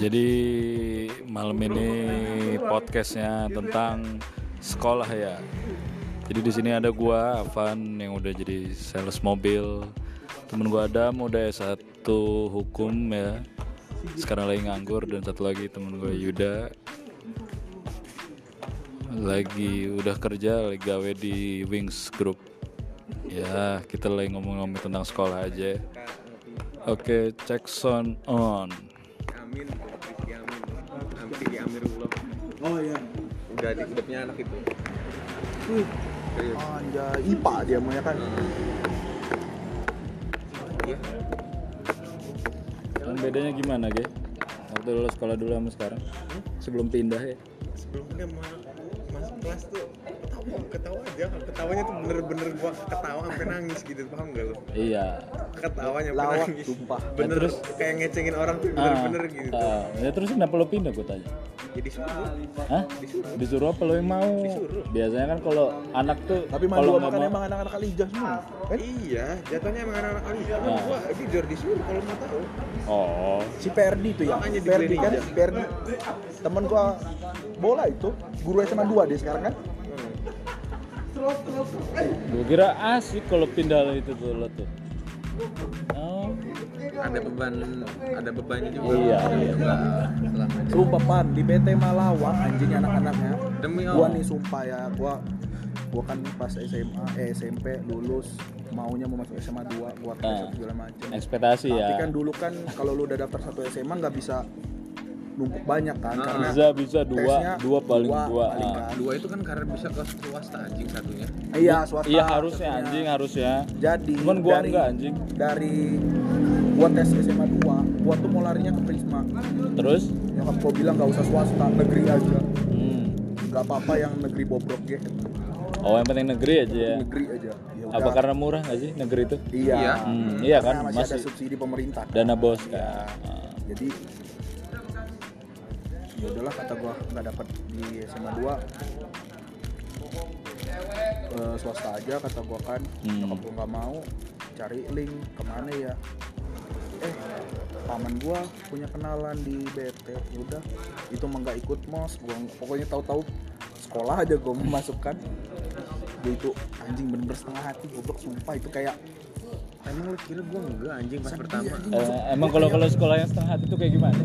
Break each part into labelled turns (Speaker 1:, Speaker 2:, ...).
Speaker 1: Jadi malam ini podcastnya tentang sekolah ya. Jadi di sini ada gua Avan yang udah jadi sales mobil. Temen gua Adam udah S1 hukum ya. Sekarang lagi nganggur dan satu lagi temen gue Yuda lagi udah kerja lagi gawe di Wings Group. Ya, kita lagi ngomong-ngomong tentang sekolah aja. Oke, check sound on.
Speaker 2: Amin, Rizky Amin, Amin Rizky Amirullah.
Speaker 3: Oh iya.
Speaker 2: Udah di, udah punya anak itu.
Speaker 3: Wih,
Speaker 2: Serius.
Speaker 3: anjay, IPA dia maunya kan.
Speaker 2: Iya.
Speaker 1: Kan bedanya gimana, Ge? Waktu dulu sekolah dulu sama sekarang? Sebelum pindah ya.
Speaker 2: Sebelumnya ma- masuk kelas tuh ketawa, ketawa aja. Ketawanya tuh bener-bener gua ketawa sampai nangis gitu, paham gak lu?
Speaker 1: Iya.
Speaker 2: Ketawanya sampai
Speaker 3: Lawak,
Speaker 2: nangis.
Speaker 3: sumpah.
Speaker 2: Bener
Speaker 1: Terus?
Speaker 2: kayak ngecengin orang tuh bener-bener
Speaker 1: Ah,
Speaker 2: gitu.
Speaker 1: ah. ya terus kenapa lo pindah gue tanya?
Speaker 2: Jadi suruh.
Speaker 1: Hah?
Speaker 2: Disuruh.
Speaker 1: Disuruh apa lo yang mau?
Speaker 2: Disuruh.
Speaker 1: Biasanya kan kalau anak tuh
Speaker 3: Tapi
Speaker 1: kalau nggak
Speaker 3: makan
Speaker 1: mau-
Speaker 3: emang anak-anak alijah semua. Kan?
Speaker 2: Iya, jatuhnya emang anak-anak kali. Cuman
Speaker 1: Ah.
Speaker 2: gua jujur disuruh kalau mau tahu.
Speaker 1: Oh.
Speaker 3: Si Perdi tuh ya.
Speaker 2: Makanya
Speaker 3: Perdi kan. Perdi. Temen gua bola itu, guru SMA 2 dia sekarang kan.
Speaker 1: Gue kira asik kalau pindah lo itu tuh lo tuh. Oh.
Speaker 2: Ada beban, ada bebannya juga.
Speaker 1: Iya,
Speaker 2: Ada
Speaker 1: iya.
Speaker 3: Sumpah pan di PT Malawak anjing anak-anaknya.
Speaker 2: Demi
Speaker 3: Gua
Speaker 2: Allah.
Speaker 3: nih sumpah ya, gua gua kan pas SMA eh SMP lulus maunya mau masuk SMA 2 gua tes
Speaker 1: Ah.
Speaker 3: segala macam.
Speaker 1: Ekspektasi
Speaker 3: Tapi
Speaker 1: ya.
Speaker 3: kan dulu kan kalau lu udah daftar satu SMA nggak bisa numpuk banyak kan
Speaker 2: Ah.
Speaker 3: karena
Speaker 1: Bisa bisa dua, dua paling
Speaker 3: dua
Speaker 1: dua.
Speaker 3: paling
Speaker 1: ah.
Speaker 3: kan.
Speaker 2: Dua itu kan karena bisa ke swasta anjing satunya.
Speaker 3: Iya, swasta.
Speaker 1: Iya harusnya
Speaker 3: satunya.
Speaker 1: anjing harusnya.
Speaker 3: Jadi
Speaker 1: Cuman gua
Speaker 3: dari,
Speaker 1: enggak, anjing.
Speaker 3: Dari gua tes SMA 2, gua tuh mau larinya ke Prisma.
Speaker 1: Terus?
Speaker 3: Nyokap gua bilang nggak usah swasta, negeri aja.
Speaker 1: Hmm.
Speaker 3: Nggak apa-apa yang negeri bobrok ya.
Speaker 1: Oh yang penting negeri aja ya.
Speaker 3: Negeri aja. Ya
Speaker 1: Apa karena murah nggak sih negeri itu?
Speaker 3: Iya.
Speaker 2: Iya.
Speaker 1: Hmm, iya kan
Speaker 3: Karena masih, ada
Speaker 1: masih
Speaker 3: subsidi pemerintah. kan.
Speaker 1: dana bos
Speaker 3: Iya.
Speaker 1: kan. Ah.
Speaker 3: Jadi ya udahlah kata gua nggak dapat di SMA 2 Eh, swasta aja kata gua kan
Speaker 1: Hmm.
Speaker 3: nyokap gua nggak mau cari link ke mana ya eh paman gua punya kenalan di BT udah itu mah nggak ikut mos gua pokoknya tahu-tahu sekolah aja gua mau masukkan dia itu anjing bener-bener setengah hati goblok sumpah itu kayak
Speaker 2: Emang lu kira gua enggak anjing pas
Speaker 3: sedih,
Speaker 2: pertama?
Speaker 3: anjing.
Speaker 1: Eh, emang kalau kalau sekolah yang setengah hati itu kayak gimana?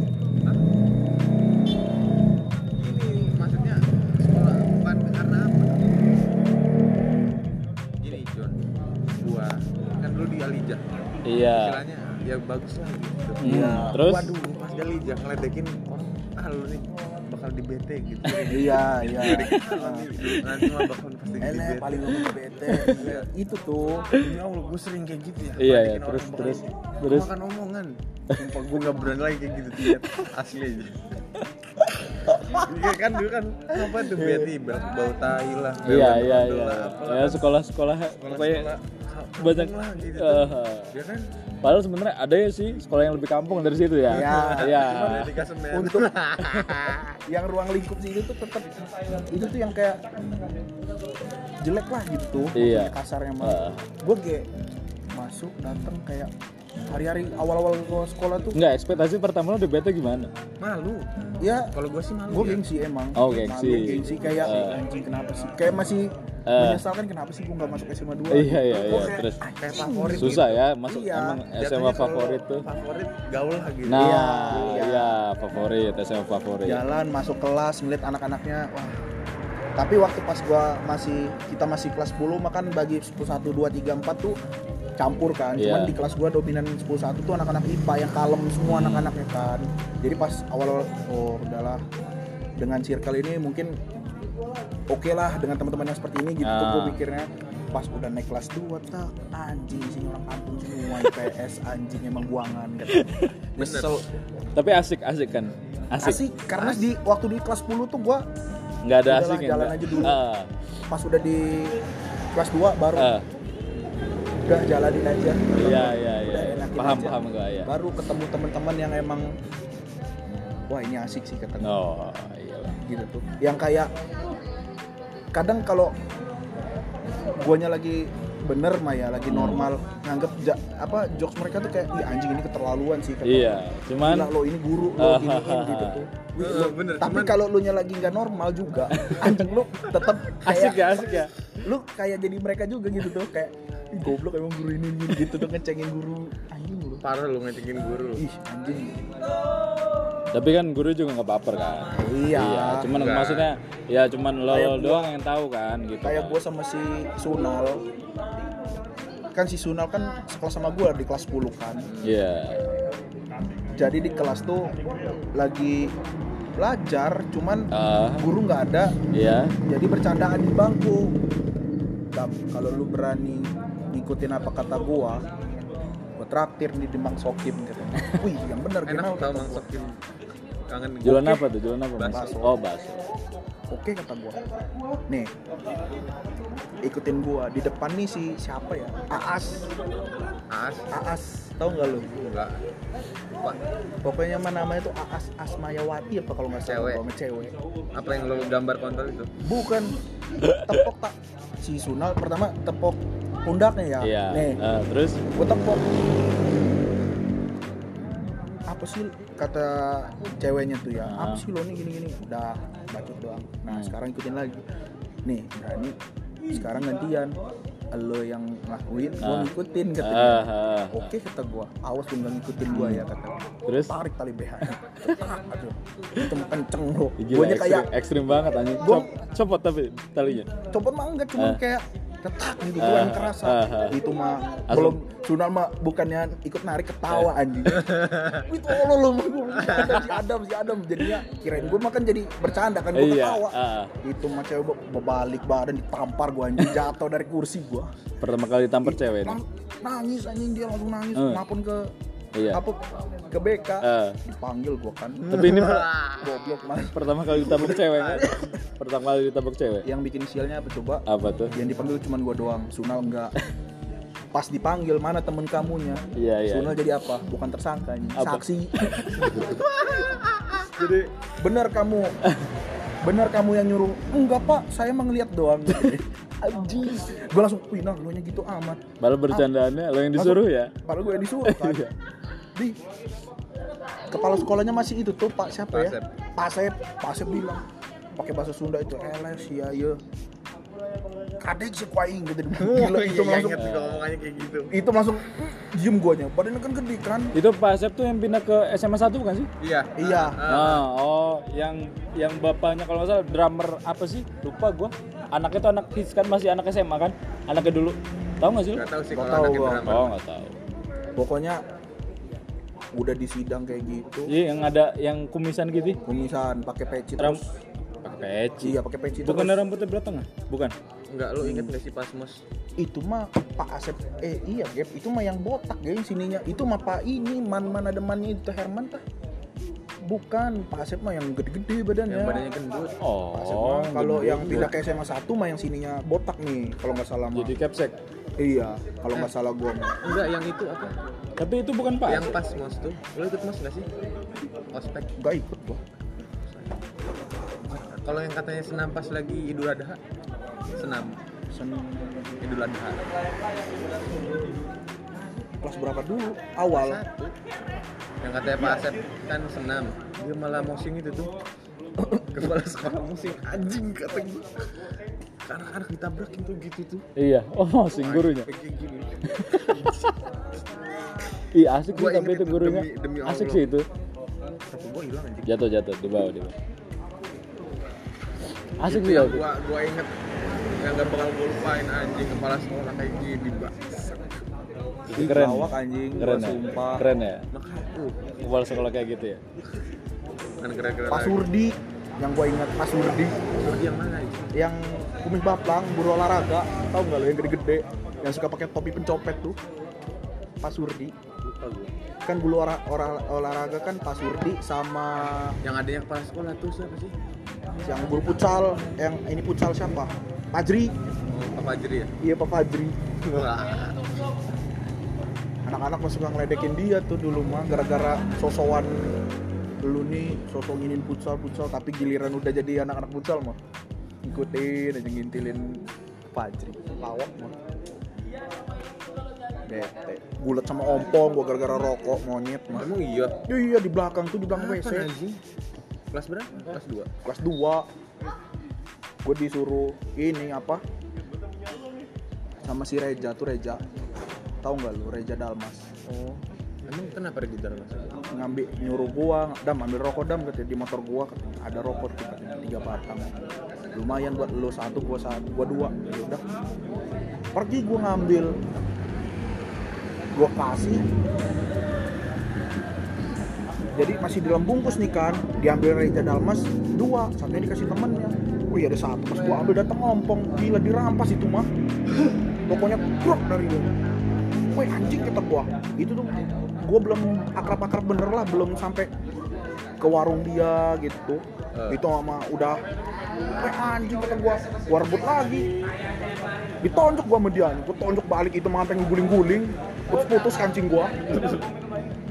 Speaker 1: Iya.
Speaker 2: Istilahnya ya bagus lah gitu.
Speaker 1: Hmm,
Speaker 3: Iya.
Speaker 1: Terus?
Speaker 2: Waduh, pas di Alijah ngeledekin orang, ah lu nih bakal di BT gitu.
Speaker 3: iya iya
Speaker 2: Nanti mah bakal pasti di
Speaker 3: Enak
Speaker 2: BT.
Speaker 3: paling lu ke BT itu tuh
Speaker 2: Demi Allah, gue sering kayak gitu ya.
Speaker 1: Iya, iya, terus, terus, terus.
Speaker 2: Makan omongan. Sumpah gue gak berani lagi kayak gitu lihat asli aja. Iya kan dulu kan apa tuh BT bau, bau tai lah.
Speaker 1: Iya iya iya. Ya sekolah-sekolah pokoknya
Speaker 2: Sekolah-sekolah
Speaker 1: banyak
Speaker 2: lah gitu. Ya kan?
Speaker 1: Padahal sebenarnya ada ya sih sekolah yang lebih kampung dari situ ya.
Speaker 3: Iya.
Speaker 1: Iya.
Speaker 3: Untuk yang ruang lingkup sih itu tuh tetap itu tuh yang kayak jelek lah gitu
Speaker 1: Iya.
Speaker 3: kasarnya mah
Speaker 1: Heeh.
Speaker 3: gue kayak masuk datang kayak hari-hari awal-awal gue sekolah tuh
Speaker 1: Enggak, ekspektasi pertama lo bete gimana?
Speaker 2: Malu.
Speaker 3: ya
Speaker 2: Kalau gue sih malu.
Speaker 3: gue
Speaker 2: ya.
Speaker 3: gengsi emang
Speaker 1: Oh, gengsi.
Speaker 3: Malu, gengsi kayak
Speaker 1: Eh.
Speaker 3: anjing kenapa sih kayak masih
Speaker 1: Eh.
Speaker 3: menyesalkan kenapa sih gue nggak masuk SMA 2
Speaker 1: Iya iya iya. Terus
Speaker 2: Kayak favorit.
Speaker 1: susah
Speaker 2: gitu.
Speaker 1: ya masuk
Speaker 3: Iya.
Speaker 1: emang SMA favorit tuh.
Speaker 2: Favorit gaul lah gitu.
Speaker 1: Nah,
Speaker 3: Iya,
Speaker 1: iya,
Speaker 3: iya.
Speaker 1: favorit SMA favorit.
Speaker 3: jalan masuk kelas ngeliat anak-anaknya wah tapi waktu pas gua masih kita masih kelas 10 makan bagi 10 1 2 3 4 tuh campur kan cuman
Speaker 1: Iya.
Speaker 3: di kelas gua dominan 10 1 tuh anak-anak IPA yang kalem semua anak-anaknya kan jadi pas awal-awal oh udahlah dengan circle ini mungkin oke lah dengan teman-teman yang seperti ini gitu tuh
Speaker 1: Ah.
Speaker 3: gua pikirnya pas udah naik kelas 2 tak anjing sini orang kampung semua IPS anjing emang buangan gitu. Nyesel.
Speaker 1: Tapi asik asik kan? Asik.
Speaker 3: Asik karena di waktu di kelas 10 tuh gua
Speaker 1: Nggak ada asik ya.
Speaker 3: jalan
Speaker 1: nggak?
Speaker 3: aja dulu.
Speaker 1: Ah,
Speaker 3: pas udah di kelas 2 baru
Speaker 1: ah.
Speaker 3: udah jalanin aja.
Speaker 1: Iya iya iya. Paham
Speaker 3: aja.
Speaker 1: paham gua ya.
Speaker 3: Baru ketemu teman-teman yang emang wah ini asik sih gua.
Speaker 1: Oh.
Speaker 3: Gitu tuh. Yang kayak kadang kalau guanya lagi bener mah ya lagi normal nganggep ja- apa jokes mereka tuh kayak Ih, anjing ini keterlaluan sih kata
Speaker 1: Iya, cuman
Speaker 3: lo ini guru lo giniin gitu tuh Wih, lo-
Speaker 2: bener,
Speaker 3: tapi
Speaker 2: cuman-
Speaker 3: kalau lu nya lagi nggak normal juga anjing lu tetap
Speaker 1: asik ya, asik ya.
Speaker 3: lu kayak jadi mereka juga gitu tuh kayak goblok emang guru ini gini gitu tuh ngecengin guru anjing lu
Speaker 2: parah lu ngecekin guru
Speaker 3: ih anjing
Speaker 1: Tapi kan guru juga nggak baper kan.
Speaker 3: Iya.
Speaker 1: cuman
Speaker 2: Enggak.
Speaker 1: maksudnya ya cuman lo
Speaker 3: Kayak gua-
Speaker 1: doang yang tahu kan gitu.
Speaker 3: kayak
Speaker 1: kan.
Speaker 3: gue sama si Sunal kan si Sunal kan sekelas sama gue di kelas 10 kan
Speaker 1: Iya.
Speaker 3: jadi di kelas tuh lagi belajar cuman
Speaker 1: Ah.
Speaker 3: guru nggak ada
Speaker 1: Iya.
Speaker 3: jadi bercandaan di bangku kalau lu berani ngikutin apa kata gua gua traktir nih di Mang Sokim katanya wih yang bener
Speaker 2: enak tau
Speaker 3: kata
Speaker 2: mang. Sokim kangen
Speaker 1: Jualan apa tuh? Jualan apa? Mas?
Speaker 2: Bakso.
Speaker 1: Oh, bakso.
Speaker 3: oke kata gua nih ikutin gua di depan nih si siapa ya Aas
Speaker 2: As
Speaker 3: Aas tau nggak lu
Speaker 2: enggak Lupa.
Speaker 3: pokoknya mah namanya tuh Aas Asmayawati apa kalau nggak salah
Speaker 2: Cewek.
Speaker 3: cewek
Speaker 2: apa yang lo gambar kontol itu
Speaker 3: bukan tepok tak si Sunal pertama tepok pundaknya ya
Speaker 1: Iya.
Speaker 3: nih
Speaker 1: Eh, terus
Speaker 3: gue tepok apa sih kata ceweknya tuh ya
Speaker 1: Ah.
Speaker 3: apa sih lo nih gini gini udah bacot doang nah
Speaker 1: Hmm.
Speaker 3: sekarang ikutin lagi nih berani sekarang gantian lo yang ngelakuin gue
Speaker 1: Ah.
Speaker 3: ngikutin
Speaker 1: ah,
Speaker 3: katanya
Speaker 1: ah,
Speaker 3: oke kata gua awas lu ngikutin gua ya kata
Speaker 1: Terus?
Speaker 3: tarik tali BH aduh itu kenceng Guanya
Speaker 1: ekstrim,
Speaker 3: kayak
Speaker 1: ekstrim banget anjing. Cop, copot tapi talinya.
Speaker 3: copot mah enggak cuma
Speaker 1: Ah.
Speaker 3: kayak ketak gitu
Speaker 1: Ah,
Speaker 3: yang kerasa
Speaker 1: ah, ah.
Speaker 3: itu mah
Speaker 1: Langsung.
Speaker 3: belum Sunal mah bukannya ikut narik ketawa anjing. Itu lo lo si Adam si Adam. Jadinya kirain gua mah kan jadi bercanda kan gua
Speaker 1: Iya,
Speaker 3: ketawa.
Speaker 1: ah.
Speaker 3: itu mah cewek berbalik badan ditampar gua anjing. Jatuh dari kursi gua.
Speaker 1: Pertama kali tampar cewek
Speaker 3: nangis anjing dia langsung nangis.
Speaker 1: Hmm.
Speaker 3: maupun ke
Speaker 1: Iya.
Speaker 3: apa ke BK
Speaker 1: Ah.
Speaker 3: dipanggil gua kan
Speaker 1: Tapi ini
Speaker 3: goblok mas
Speaker 1: pertama kali ditabok cewek kan? Pertama kali ditabok cewek.
Speaker 3: yang bikin sialnya apa coba
Speaker 1: Apa tuh?
Speaker 3: yang dipanggil cuman gua doang Sunal enggak pas dipanggil mana temen kamunya
Speaker 1: Iya, iya.
Speaker 3: Sunal jadi apa bukan tersangka ini
Speaker 1: Apa?
Speaker 3: saksi jadi benar kamu benar kamu yang nyuruh enggak pak saya emang lihat doang anjing gue langsung wih nah lu nya gitu amat
Speaker 1: Malah bercandaannya lo yang disuruh ya.
Speaker 3: padahal gue yang disuruh kan
Speaker 1: Iya.
Speaker 3: Di kepala sekolahnya masih itu tuh pak siapa ya Pasep Pasep bilang pakai bahasa Sunda itu eles ya ya kadek si kuaing gitu gila itu
Speaker 2: iya,
Speaker 3: langsung
Speaker 2: inget juga ngomongannya kayak gitu
Speaker 3: itu langsung diem guanya badannya kan gede kan
Speaker 1: Itu Pak Asep tuh yang pindah ke SMA 1 bukan sih?
Speaker 2: iya
Speaker 3: iya
Speaker 1: Ah, oh, yang yang bapaknya kalau nggak salah drummer apa sih? Lupa gua. Anaknya tuh anak hits kan masih anak SMA kan? Anaknya dulu. Tahu nggak sih lu?
Speaker 2: nggak tahu sih
Speaker 3: Nggak
Speaker 2: kalau
Speaker 3: tahu
Speaker 2: anaknya
Speaker 3: gua.
Speaker 2: drama
Speaker 1: Oh, nggak tahu.
Speaker 3: pokoknya udah di sidang kayak gitu
Speaker 1: Iya, yang ada yang kumisan gitu.
Speaker 3: kumisan pakai peci
Speaker 1: Ram
Speaker 3: terus
Speaker 1: pakai peci.
Speaker 3: iya pakai peci
Speaker 1: Bukan
Speaker 3: terus
Speaker 1: rambutnya tengah? Bukan.
Speaker 2: nggak lo inget nggak sih pas mos
Speaker 3: itu mah Pak Asep eh iya Gap itu mah yang botak geng sininya itu mah Pak ini man man ada mannya itu Herman tah bukan Pak Asep mah yang gede-gede badannya
Speaker 2: yang badannya gendut
Speaker 1: Oh.
Speaker 3: Pak Asep mah kalau yang pindah ke SMA 1 mah yang sininya botak nih kalau nggak salah mah
Speaker 1: jadi capsek.
Speaker 3: Iya kalau nggak salah gua
Speaker 2: enggak yang itu apa?
Speaker 1: Tapi itu bukan Pak.
Speaker 2: yang pas mos tuh. Lo ikut mos nggak sih? Ospek.
Speaker 3: Nggak ikut gua.
Speaker 2: Kalau yang katanya senam pas lagi idul adha? Senam.
Speaker 3: Sen
Speaker 2: idul adha.
Speaker 3: Kelas berapa dulu? Awal.
Speaker 2: Satu. Yang katanya Pak Asep kan senam. Dia malah mosing itu tuh. Kepala sekolah mosing. Anjing kata gue anak-anak ditabrakin tuh gitu tuh
Speaker 1: Iya. Oh, sing gurunya. Ih, asik sih
Speaker 2: Gua
Speaker 1: tapi itu
Speaker 2: itu,
Speaker 1: gurunya.
Speaker 2: demi- demi
Speaker 1: asik
Speaker 2: Allah.
Speaker 1: sih itu.
Speaker 2: tapi gue hilang anjing
Speaker 1: Jatuh jatuh di bawah di bawah. Asik
Speaker 2: Itu
Speaker 1: sih aku.
Speaker 2: gua gua inget yang gak bakal gue lupain anjing kepala sekolah kayak gini mbak
Speaker 3: Ih,
Speaker 1: Keren.
Speaker 3: lawak anjing
Speaker 1: Keren
Speaker 3: gua
Speaker 1: ya.
Speaker 3: sumpah
Speaker 1: Keren ya.
Speaker 2: makanya uh
Speaker 1: Kepala sekolah kayak gitu ya.
Speaker 2: kan keren-keren
Speaker 3: Pak Surdi yang gua ingat Pak Surdi
Speaker 2: Surdi yang mana itu
Speaker 3: yang kumis baplang guru olahraga. Tahu nggak lo yang gede-gede yang suka pakai topi pencopet tuh? Pak Surdi kan guru ora- ora- olahraga kan Pak Surdi sama
Speaker 2: yang adanya kepala sekolah tuh siapa sih?
Speaker 3: yang guru pucal yang ini pucal siapa? Fajri.
Speaker 2: Oh Pak Fajri ya?
Speaker 3: Iya Pak Fajri. Anak-anak masih suka ngeledekin dia tuh dulu mah gara-gara sosowan lu nih sosok nginin futsal futsal tapi giliran udah jadi anak-anak futsal mah ikutin aja ngintilin Fajri lawak bete gulat sama ompong gua gara-gara rokok monyet mah
Speaker 2: Emang iya.
Speaker 3: iya iya di belakang tuh di belakang
Speaker 2: Apa
Speaker 3: WC
Speaker 2: anjing? Kelas berapa? Kelas 2.
Speaker 3: kelas 2 gue disuruh ini apa sama si Reja tuh Reja tahu nggak lu Reja Dalmas
Speaker 2: Oh. Emang kenapa ada gitar mas?
Speaker 3: ngambil nyuruh gua dam ambil rokok dam katanya di motor gua katanya ada rokok tuh katanya tiga batang lumayan buat lu satu gua satu gua dua. Ya udah. Pergi gua ngambil. Gua kasih. Jadi masih dalam bungkus nih kan diambil Reja Dalmas dua satunya dikasih temennya. Oh iya ada satu pas gua ambil datang ngompong. Gila dirampas itu mah. Pokoknya krok dari dia Wih anjing kata gua. Itu tuh gua belum akrab-akrab bener lah belum sampai ke warung dia gitu.
Speaker 2: Eh.
Speaker 3: itu sama udah Wih anjing kata gua gua rebut lagi. Ditonjok gua sama dia gua tonjok balik itu sampai guling-guling. Putus-putus kancing gua.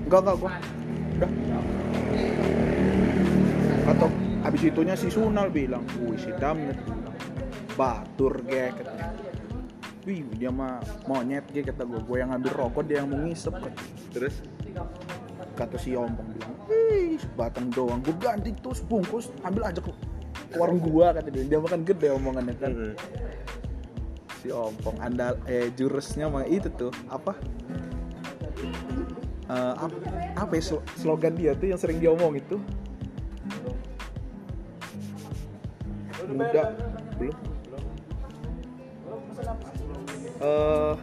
Speaker 3: Enggak enggak gua. Udah. Atau abis itunya si Sunal bilang wih si Damnet batur ge katanya. Wih dia mah monyet ge kata gue gue yang ngambil rokok dia yang mau ngisep kata,
Speaker 2: Terus?
Speaker 3: kata si Ompong bilang wih batang doang. Gue ganti tuh sebungkus ambil aja ke warung gua kata dia. Dia makan gede omongannya kan.
Speaker 2: Hmm.
Speaker 3: si Ompong andal eh jurusnya mah itu tuh apa? Eh, ap- apa ya slo- slogan dia tuh yang sering dia omong itu muda. Belum. Eh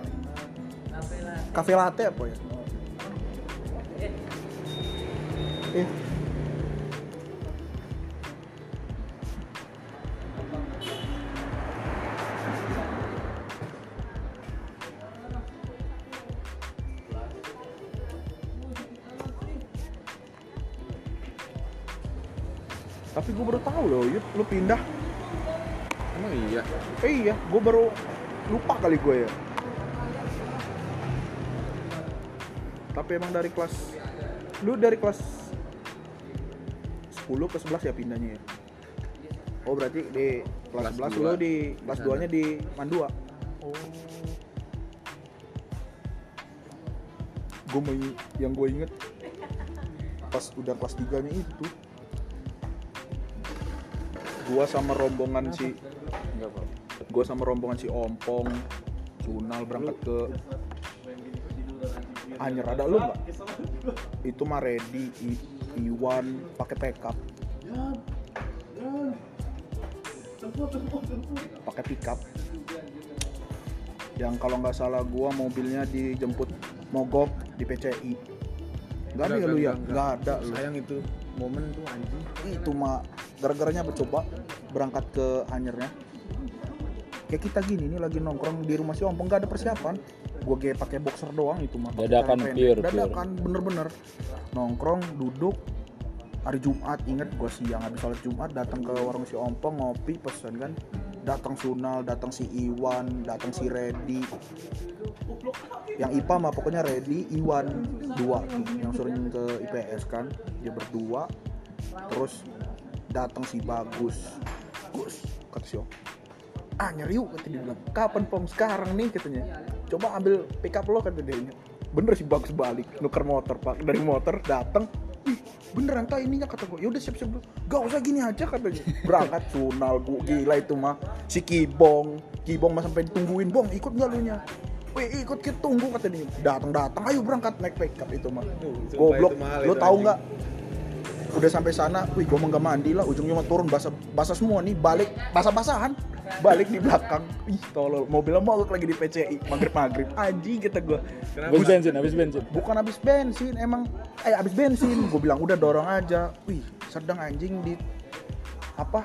Speaker 3: kafe latte apa ya? Eh loh Yud, lu pindah
Speaker 2: Emang iya?
Speaker 3: eh iya gue baru lupa kali gue ya tapi emang dari kelas lu dari kelas 10 ke 11 ya pindahnya ya oh berarti di kelas,
Speaker 2: Kelas
Speaker 3: 11
Speaker 2: dua.
Speaker 3: lu di kelas
Speaker 2: sana.
Speaker 3: 2 nya di Mandua oh gue yang gue inget pas udah kelas 3 nya itu gua sama rombongan si gue sama rombongan si Ompong Sunal berangkat ke Anyer. Ada lu nggak? Itu mah ready I- Iwan pakai pickup. Pakai pickup. Yang kalau nggak salah gua mobilnya dijemput mogok di PCI nggak ada ya lu ya? nggak ada lu.
Speaker 2: Sayang itu momen tuh anjing.
Speaker 3: itu mah gara-garanya coba berangkat ke Anyernya kayak kita gini nih lagi nongkrong di rumah si Ompong nggak ada persiapan. Gue kayak pakai boxer doang itu mah.
Speaker 1: Dadakan pure, pure.
Speaker 3: dadakan bener-bener. Nongkrong duduk. Hari Jumat inget gue siang habis sholat Jumat datang ke warung si Ompong ngopi pesen kan. Datang Sunal datang si Iwan datang si Redi. Yang IPA mah pokoknya Redi Iwan dua. Tuh yang sering ke IPS kan dia berdua. Terus datang si Bagus. Gus kata si Om. Ah nyari yuk kata dia bilang. Kapan pom sekarang nih katanya. Coba ambil pickup lo kata dia. Bener sih Bagus balik nuker motor pak. Dari motor datang ih beneran tak ininya kata gue yaudah siap siap gak usah gini aja katanya berangkat sunal gue gila itu mah. Si Kibong. Kibong mah sampai ditungguin. Bong ikut nggak lu nya Wih ikut kita tunggu kata dia. Datang datang. Ayo berangkat naik pickup itu mah. Goblok. lo tahu nggak udah sampai sana wih gue mah nggak mandi lah ujungnya mah turun basah basah semua nih balik basah basahan balik di belakang. Ih tolol mobilnya mogok lagi di PCI maghrib maghrib anjing kata gue
Speaker 1: Habis bensin, habis bensin.
Speaker 3: bukan habis bensin emang eh habis bensin. Gue bilang udah dorong aja. Wih sedang anjing di apa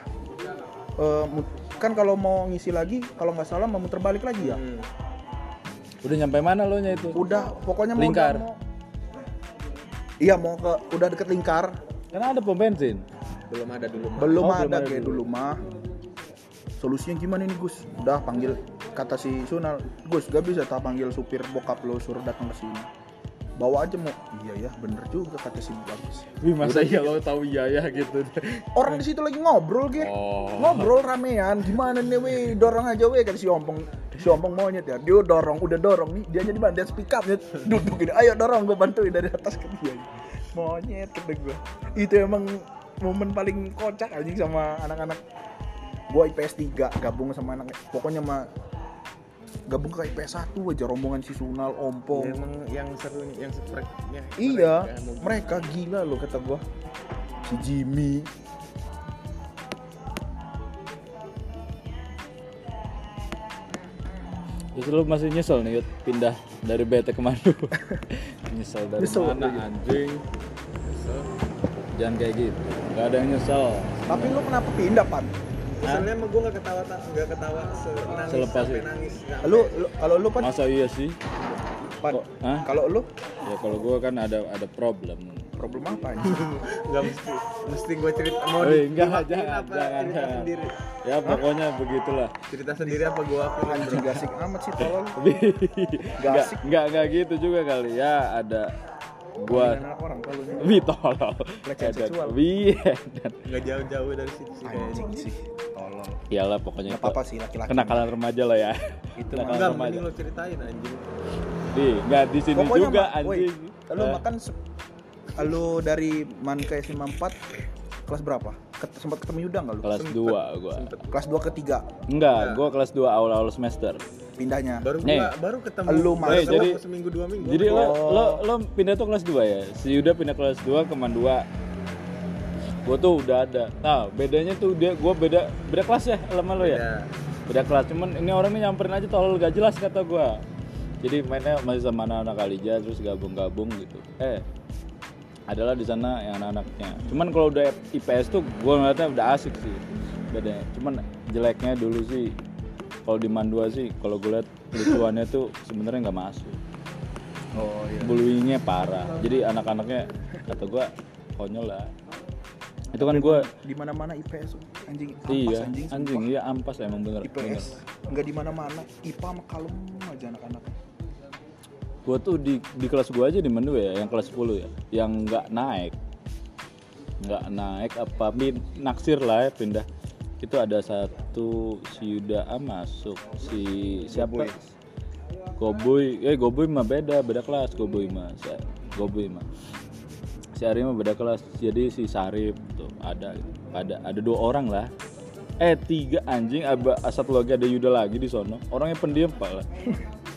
Speaker 3: mut- kan kalau mau ngisi lagi kalau nggak salah mau muter balik lagi ya?
Speaker 2: Hmm.
Speaker 1: Udah nyampe mana lo nya itu?
Speaker 3: udah pokoknya mau
Speaker 1: Lingkar.
Speaker 3: mau. Iya mau ke udah deket lingkar
Speaker 1: Karena ada pom bensin.
Speaker 2: Belum ada dulu. Mak.
Speaker 3: belum
Speaker 1: Oh,
Speaker 3: ada
Speaker 1: belum ada
Speaker 3: kayak
Speaker 1: dulu.
Speaker 3: dulu mah solusinya gimana nih Gus? Udah panggil kata si Sunal. Gus gak bisa tak panggil supir bokap lo suruh datang ke sini. Bawa aja mau iya ya bener juga kata si Bagus
Speaker 1: Wih masa iya lo tahu iya ya gitu.
Speaker 3: orang di situ lagi ngobrol gitu
Speaker 1: Oh.
Speaker 3: ngobrol ramean. Gimana nih weh? Dorong aja weh kata si Ompong. Si ompong monyet ya. Dia dorong udah dorong nih. Dia jadi bandel speak up nya duduk gini. Ayo dorong gue bantuin dari atas ke dia monyet kata gue itu emang momen paling kocak anjing sama anak-anak. Gue IPS 3 gabung sama anak pokoknya mah gabung ke IPS 1 aja rombongan si Sunal ompong.
Speaker 2: Ya, emang yang seru yang seprek ya,
Speaker 3: iya
Speaker 2: mereka.
Speaker 3: mereka gila loh kata gue si Jimmy.
Speaker 1: Terus lu masih nyesel nih Yud, pindah dari BT ke Mandu. nyesel dari
Speaker 3: Nyesel,
Speaker 1: mana
Speaker 3: iya.
Speaker 1: anjing? Jangan kayak gitu. Gak ada yang nyesel.
Speaker 3: tapi lu kenapa pindah pan
Speaker 2: Kesannya emang gue gak ketawa nggak ketawa senangis
Speaker 1: Selepas
Speaker 2: sampai
Speaker 1: itu.
Speaker 2: nangis
Speaker 3: lu, lu kalau lu pan,
Speaker 1: Masa iya sih?
Speaker 3: pan kalau lu
Speaker 1: Ya kalau gua kan ada ada problem.
Speaker 3: Problem apa anjing
Speaker 2: nggak mesti mesti gue cerita mau
Speaker 1: Woi,
Speaker 2: di,
Speaker 1: enggak, jangan,
Speaker 2: apa
Speaker 1: jangan,
Speaker 2: cerita
Speaker 1: jangan.
Speaker 2: sendiri
Speaker 1: Ya pokoknya begitulah.
Speaker 2: cerita sendiri apa gue akuin
Speaker 3: anjing gak asik amat sih tolol
Speaker 1: Enggak,
Speaker 3: asik.
Speaker 1: enggak, enggak gitu juga kali ya ada gua
Speaker 3: orang tololnya
Speaker 1: Wi tolol. Edan.
Speaker 2: nggak jauh-jauh dari situ sih
Speaker 3: anjing sih tolol
Speaker 1: Iyalah pokoknya
Speaker 3: nggak
Speaker 1: itu
Speaker 3: apa-apa sih laki-laki
Speaker 1: kenakalan remaja lah ya.
Speaker 3: Itu
Speaker 2: enggak mending lo ceritain anjing
Speaker 1: Di, enggak di sini juga anjing.
Speaker 3: lu
Speaker 1: Eh,
Speaker 3: makan lu dari man ke SMA 4 kelas berapa Ket- sempat ketemu Yuda nggak lu
Speaker 1: kelas 2 gua.
Speaker 3: kelas 2 ke 3
Speaker 1: Enggak, gua kelas 2 awal-awal semester.
Speaker 3: pindahnya
Speaker 2: baru
Speaker 1: Nih.
Speaker 2: gua baru ketemu
Speaker 3: Lu
Speaker 2: baru
Speaker 3: masuk.
Speaker 2: ketemu
Speaker 1: Jadi-
Speaker 2: seminggu dua minggu
Speaker 1: Jadi lo,
Speaker 3: Oh.
Speaker 1: lo lo pindah tuh kelas 2 ya. Si Yuda pindah kelas 2 ke Man 2. Gua tuh udah ada. Nah, bedanya tuh dia gua beda beda kelas ya sama lo ya.
Speaker 2: ya
Speaker 1: Beda kelas. Cuman ini orang ini nyamperin aja tolol gak jelas kata gua. Jadi mainnya masih sama anak-anak Kalija terus gabung-gabung gitu. Eh, adalah di sana yang anak-anaknya. Cuman kalau udah IPS tuh gua ngeliatnya udah asik sih. Bedanya. Cuman jeleknya dulu sih kalau di Man 2 sih kalau gue liat lucuannya tuh sebenarnya nggak masuk
Speaker 3: oh iya
Speaker 1: bullyingnya parah jadi anak-anaknya kata gua konyol lah itu kan gua
Speaker 3: di mana mana IPS anjing ampas
Speaker 1: iya
Speaker 3: anjing,
Speaker 1: anjing iya ampas emang bener.
Speaker 3: IPS nggak di mana mana IPA kalem aja anak-anak
Speaker 1: gua tuh di di kelas gua aja di mana ya yang kelas 10 ya. Yang nggak naik. Nggak naik apa min naksir lah ya pindah. Itu ada satu si Yuda A masuk. Si siapa? Goboy. Eh Goboy mah beda beda kelas. Goboy mah si Goboy mah. Si Ari mah beda kelas. Jadi si Sarip tuh ada ada ada dua orang lah. Eh tiga anjing. Aba satu lagi ada Yuda lagi di sono. Orangnya pendiam pak. lah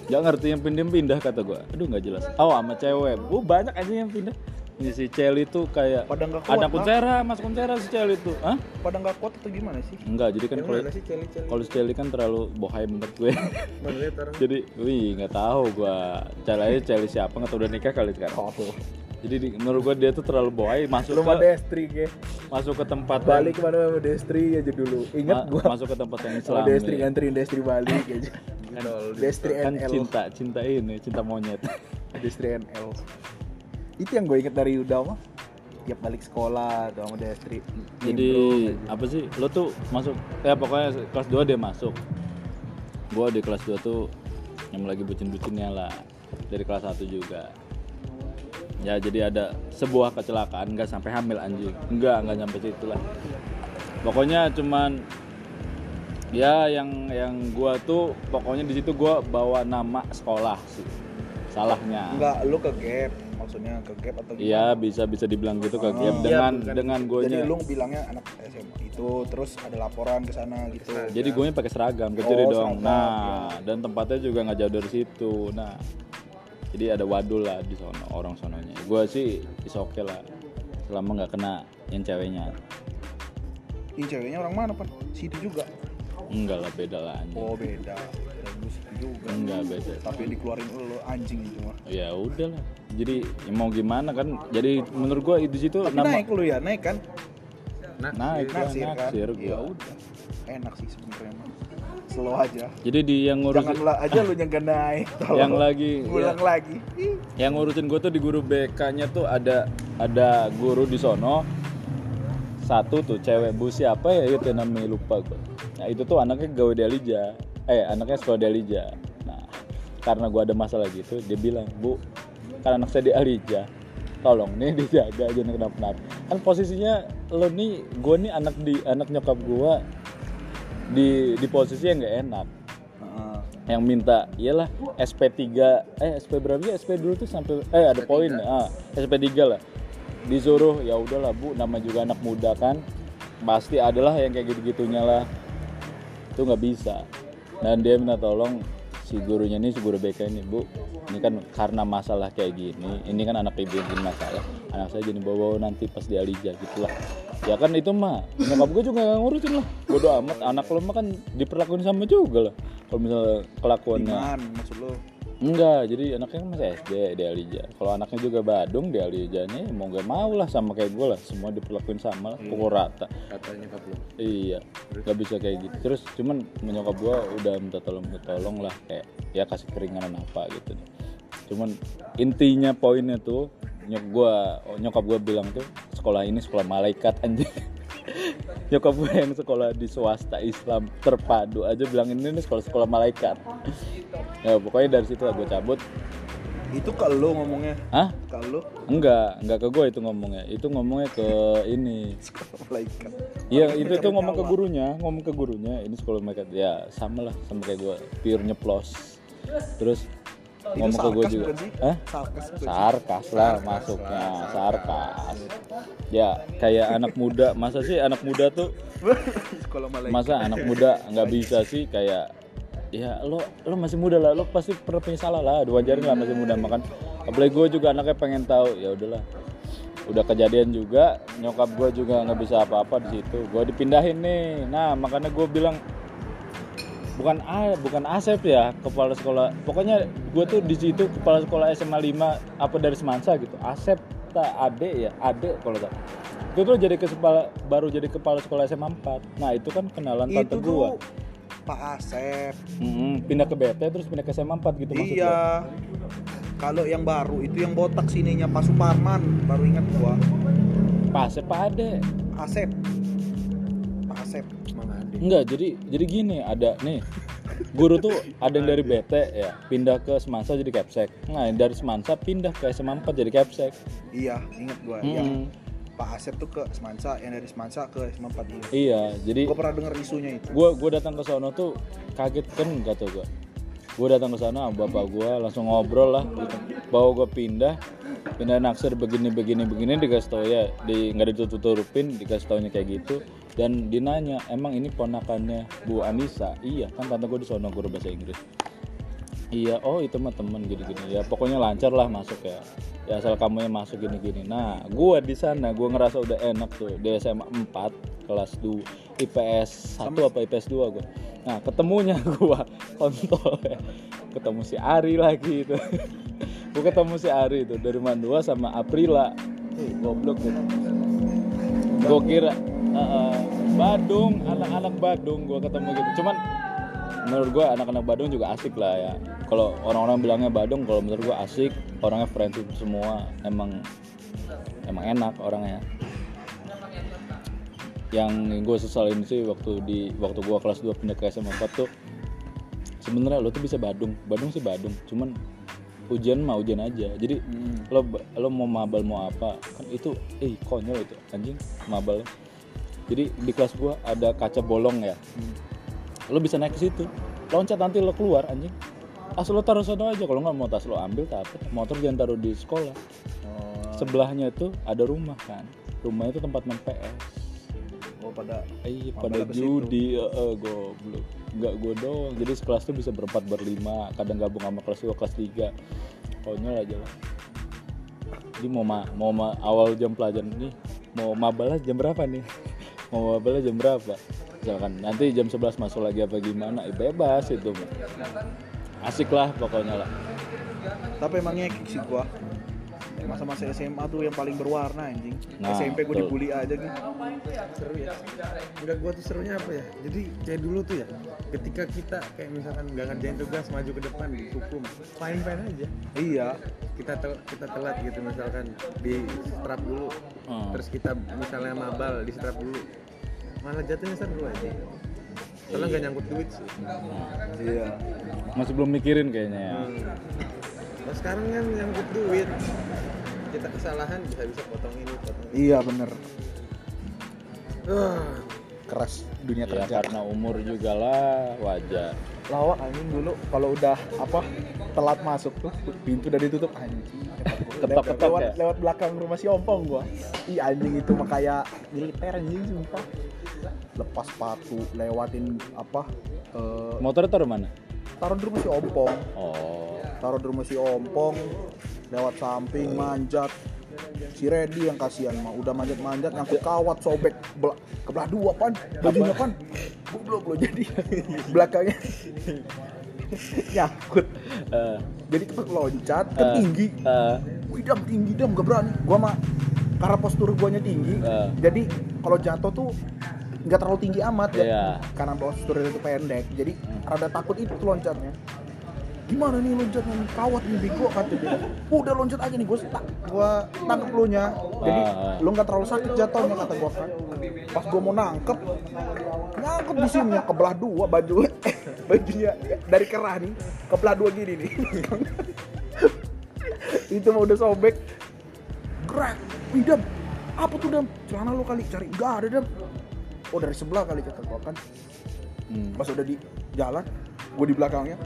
Speaker 1: nggak ngerti yang pendiam pindah kata gua. Aduh nggak jelas. Oh sama cewek. Oh banyak anjing yang pindah. Ini si Celi tuh kayak
Speaker 3: Pada nggak kuat,
Speaker 1: ada kuncera mas kuncera si Celi tuh. Hah?
Speaker 3: pada nggak kuat atau gimana sih?
Speaker 1: Enggak jadi kan kalau
Speaker 2: mana
Speaker 1: kalau si Celi kan terlalu bohai menurut gue. Jadi wih nggak tahu gua. Celi aja Celi siapa nggak tahu udah nikah kali sekarang.
Speaker 3: Oh
Speaker 1: jadi di- menurut gua dia tuh terlalu bohai masuk
Speaker 3: lu
Speaker 1: ke
Speaker 3: destri ke
Speaker 1: masuk ke tempat
Speaker 3: balik ke mana sama destri aja dulu.
Speaker 1: Yang,
Speaker 3: ingat
Speaker 1: ma-
Speaker 3: gua.
Speaker 1: masuk ke tempat yang Islam
Speaker 3: destri
Speaker 1: ya.
Speaker 3: nganterin destri balik aja destri
Speaker 1: kan
Speaker 3: NL
Speaker 1: cinta cinta ini cinta monyet.
Speaker 3: Destri NL itu yang gue inget dari Yuda mah. Tiap balik sekolah tuh sama destri.
Speaker 1: Jadi apa sih? Lo tuh masuk ya pokoknya kelas 2 dia masuk. Gua di kelas 2 tuh yang lagi bucin-bucinnya lah dari kelas 1 juga. Ya jadi ada sebuah kecelakaan nggak sampai hamil anjing. Enggak nggak nyampe situ lah. Pokoknya cuman ya yang yang gua tuh pokoknya di situ gua bawa nama sekolah sih salahnya
Speaker 3: enggak lu ke gap maksudnya ke gap atau
Speaker 1: Iya bisa bisa dibilang gitu ke
Speaker 3: Oh.
Speaker 1: Gap
Speaker 2: Iya,
Speaker 1: dengan
Speaker 2: bukan.
Speaker 1: dengan
Speaker 3: jadi
Speaker 1: gonya.
Speaker 3: lu bilangnya anak SMA itu terus ada laporan ke sana gitu
Speaker 1: Jadi gue pakai seragam ke
Speaker 3: Oh,
Speaker 1: dong.
Speaker 3: seragam,
Speaker 1: Nah, dan tempatnya juga nggak jauh dari situ. Nah, jadi ada wadul lah di sono, orang sononya. Gue sih is oke lah, selama nggak kena yang ceweknya.
Speaker 3: ini ceweknya orang mana pak situ juga
Speaker 1: Enggak lah beda lah anjing.
Speaker 3: oh beda. Bagus juga.
Speaker 1: Enggak beda.
Speaker 3: tapi yang dikeluarin lu anjing itu mah
Speaker 1: Ya udah lah. Jadi ya mau gimana kan? Jadi menurut gue di situ
Speaker 3: tapi
Speaker 1: nama
Speaker 3: naik lu ya naik kan?
Speaker 2: Nah
Speaker 1: naik
Speaker 3: naksir kan?
Speaker 1: naksir
Speaker 3: ya
Speaker 1: gua.
Speaker 3: udah. Enak sih sebenarnya mah slow aja.
Speaker 1: Jadi di yang ngurusin
Speaker 3: jangan lah aja lu yang naik tolong.
Speaker 1: yang lagi
Speaker 3: ngulang lagi. Ih,
Speaker 1: yang ngurusin gue tuh di guru BK-nya tuh ada ada guru di sono. Satu tuh cewek bu siapa ya? Itu namanya lupa gue nah itu tuh anaknya gawe di Alija. Eh anaknya sekolah di Alija. Nah karena gue ada masalah gitu dia bilang bu kan anak saya di Alija. Tolong nih dijaga jangan kenapa-napa. Kan posisinya lo nih gue nih anak di anak nyokap gue di di posisi yang nggak enak. Yang minta iyalah SP3 eh SP berapa sih? SP dulu tuh sampai eh ada poin ah SP3 lah. Disuruh ya udahlah Bu nama juga anak muda kan. Pasti adalah yang kayak gitu-gitunya lah itu nggak bisa. Dan dia minta tolong si gurunya ini si guru BK ini bu ini kan karena masalah kayak gini ini kan anak ibu bikin masalah anak saya jadi bawa nanti pas di Alija gitulah. Ya kan itu mah nyokap gue juga gak ngurusin lah. Bodo amat anak lo mah kan diperlakuin sama juga lah. Kalau misalnya kelakuannya
Speaker 3: Iman maksud lo
Speaker 1: enggak jadi anaknya kan masih SD di Alija kalau anaknya juga Badung di Alijanya ya mau gak mau lah sama kayak gue lah semua diperlakuin sama lah pukul rata
Speaker 2: katanya nyokap lu
Speaker 1: Iya, nggak bisa kayak gitu. Terus cuman menyokap gua udah minta tolong minta tolong lah kayak ya kasih keringanan apa gitu. Cuman intinya poinnya tuh nyok gua nyokap gua bilang tuh sekolah ini sekolah malaikat anjing. nyokap gue yang sekolah di swasta Islam terpadu aja bilang ini nih sekolah sekolah malaikat. ya pokoknya dari situ lah gue cabut.
Speaker 3: itu ke lo ngomongnya
Speaker 1: Hah?
Speaker 3: ke lo
Speaker 1: Enggak, enggak ke gue itu ngomongnya. Itu ngomongnya ke ini
Speaker 3: sekolah malaikat
Speaker 1: Iya itu itu ngomong ke gurunya, ngomong ke gurunya. Ini sekolah mereka ya sama lah sama kayak gue, pure nyeplos. Terus ngomong ke gue
Speaker 3: sarkas
Speaker 1: juga, eh
Speaker 3: sarkas
Speaker 1: sarkas lah masuknya, sarkas. Ya kayak anak muda, masa sih anak muda tuh, masa anak muda nggak bisa sih kayak ya lo lo masih muda lah, lo pasti pernah punya salah lah, diwajarin lah masih muda. Makan. Apalagi gue juga anaknya pengen tahu, ya udahlah. Udah kejadian juga nyokap gue juga nggak bisa apa-apa di situ. Gue dipindahin nih. Nah makanya gue bilang bukan A bukan Asep ya kepala sekolah. Pokoknya gue tuh di situ kepala sekolah SMA 5 apa dari Semansa gitu. Asep tak Ade ya Ade kalau tak itu tuh jadi kepala baru jadi kepala sekolah SMA 4 nah itu kan kenalan tante gue
Speaker 3: Pak Asep.
Speaker 1: Pindah ke BT terus pindah ke SMA 4 gitu maksud gua.
Speaker 3: iya. Kalau yang baru itu yang botak sininya Pak Suparman. Baru ingat gua.
Speaker 1: Pak Asep Pak Ade.
Speaker 3: Asep. Pak Asep
Speaker 2: ada
Speaker 1: Enggak, jadi jadi gini, ada nih guru tuh ada yang dari BT ya pindah ke Semansa jadi Capsek. Nah, yang dari Semansa pindah ke SMA 4 jadi Capsek.
Speaker 3: iya ingat gua
Speaker 1: Mm-mm.
Speaker 3: yang Pak Asep tuh ke Semansa yang dari Semansa ke SMA 4 iya
Speaker 1: Iya, jadi
Speaker 3: gua pernah denger isunya itu
Speaker 1: gua gua datang ke sono tuh kaget kan kata gua. Gua datang ke sana, bapak gua langsung ngobrol lah gitu. Bawa gua pindah pindah naksir begini begini begini dikasih tau ya di nggak ditutup tutupin dikasih taunya kayak gitu dan dinanya emang ini ponakannya Bu Anissa iya kan tante gue di sono guru bahasa Inggris Iya, oh itu mah temen gini-gini. Ya pokoknya lancar lah masuk ya. Ya asal kamu yang masuk gini-gini. Nah, gua di sana gua ngerasa udah enak tuh di SMA 4 kelas 2 IPS 1 apa IPS 2 gua. Nah, ketemunya gua kontol ya. Ketemu si Ari lagi itu. gua ketemu si Ari itu dari Mandua sama Aprila. Eh, goblok gitu. Gua kira eh, Badung, anak-anak Badung gua ketemu gitu. Cuman menurut gua anak-anak Badung juga asik lah ya. Kalau orang-orang bilangnya Badung kalau menurut gua asik. Orangnya friendship semua emang emang enak orangnya. Yang gue sesalin sih waktu di waktu gua kelas 2 pindah ke SMA 4 tuh sebenarnya lo tuh bisa Badung. Badung sih Badung cuman ujian mah ujian aja. Jadi lo lo mau mabal mau apa kan itu eh konyol itu anjing mabal jadi di kelas gua ada kaca bolong ya. Lo bisa naik ke situ. Loncat nanti lo keluar anjing. Asal lo taruh sana aja. Kalau nggak mau tas lo ambil tak apa. Motor jangan taruh di sekolah.
Speaker 3: Oh,
Speaker 1: sebelahnya itu ada rumah kan. Rumah itu tempat main PS
Speaker 3: oh pada Oh,
Speaker 1: pada judi eh eh, goblok. Nggak gue doang. Jadi sekelas tuh bisa berempat berlima. Kadang gabung sama kelas 2 kelas 3 konyol aja lah. Jadi mau ma mau ma awal jam pelajaran nih. Mau mabalnya jam berapa nih mau mabalnya jam berapa? Misalkan nanti jam 11 masuk lagi apa gimana? Eh, bebas itu asik lah pokoknya lah.
Speaker 3: Tapi emangnya sih gua masa-masa SMA tuh yang paling berwarna anjing.
Speaker 1: Nah,
Speaker 3: SMP gua
Speaker 1: betul.
Speaker 3: dibully aja gitu.
Speaker 2: Seru ya. Enggak gua tuh serunya apa ya? Jadi kayak dulu tuh ya ketika kita kayak misalkan nggak ngerjain tugas maju ke depan dihukum. Fine fine aja.
Speaker 3: Iya.
Speaker 2: Kita tel- kita telat gitu misalkan di strap dulu.
Speaker 1: Hmm.
Speaker 2: terus kita misalnya mabal di strap dulu. Malah jatuhnya seru aja. Soalnya nggak nyangkut duit sih.
Speaker 3: Iya.
Speaker 1: Masih belum mikirin kayaknya ya.
Speaker 2: Hmm. Kalau sekarang kan nyangkut duit. Kita kesalahan bisa bisa potong ini potong ini
Speaker 3: iya bener.
Speaker 2: Wah,
Speaker 3: keras dunia
Speaker 1: ya
Speaker 3: kerja.
Speaker 1: karena umur juga lah wajar.
Speaker 3: Lawak anjing dulu kalau udah apa telat masuk tuh pintu udah ditutup anjing.
Speaker 1: Ketok-ketok
Speaker 3: lewat,
Speaker 1: ya?
Speaker 3: lewat belakang rumah si ompong gua. Ih anjing itu mah kayak militer anjing sumpah. Lepas sepatu lewatin apa eh,
Speaker 1: Motor taruh mana?
Speaker 3: taruh di rumah si ompong.
Speaker 1: Oh.
Speaker 3: Taruh di rumah si ompong lewat samping manjat. Si Reddy yang kasihan mah udah manjat-manjat nyangkut kawat sobek. Bela- kebelah dua pan bajunya pan goblok lo jadi. Belakangnya. Nyangkut.
Speaker 1: Eh,
Speaker 3: jadi cepet loncat kan
Speaker 1: eh,
Speaker 3: tinggi.
Speaker 1: Eh,
Speaker 3: wih dam tinggi dam gak berani. Gua mah karena postur guanya tinggi.
Speaker 1: Eh.
Speaker 3: jadi kalau jatuh tuh nggak terlalu tinggi amat ya.
Speaker 1: Iya.
Speaker 3: karena posturnya itu pendek. Jadi rada takut itu loncatnya gimana nih loncatnya nih? Kawat nih bego kata dia. Udah loncat aja nih gue tak gua tangkep lu nya. Jadi
Speaker 1: Ah, ah.
Speaker 3: lu nggak terlalu sakit jatuhnya kata gua kan. Pas gua mau nangkep nangkep di sini ya kebelah dua baju. Bajunya dari kerah nih kebelah dua gini nih. Itu mah udah sobek. Gerak Wih, dam apa tuh dam celana lu kali cari. Enggak ada dam oh dari sebelah kali kata gua kan.
Speaker 1: Hmm.
Speaker 3: pas udah di jalan gue di belakangnya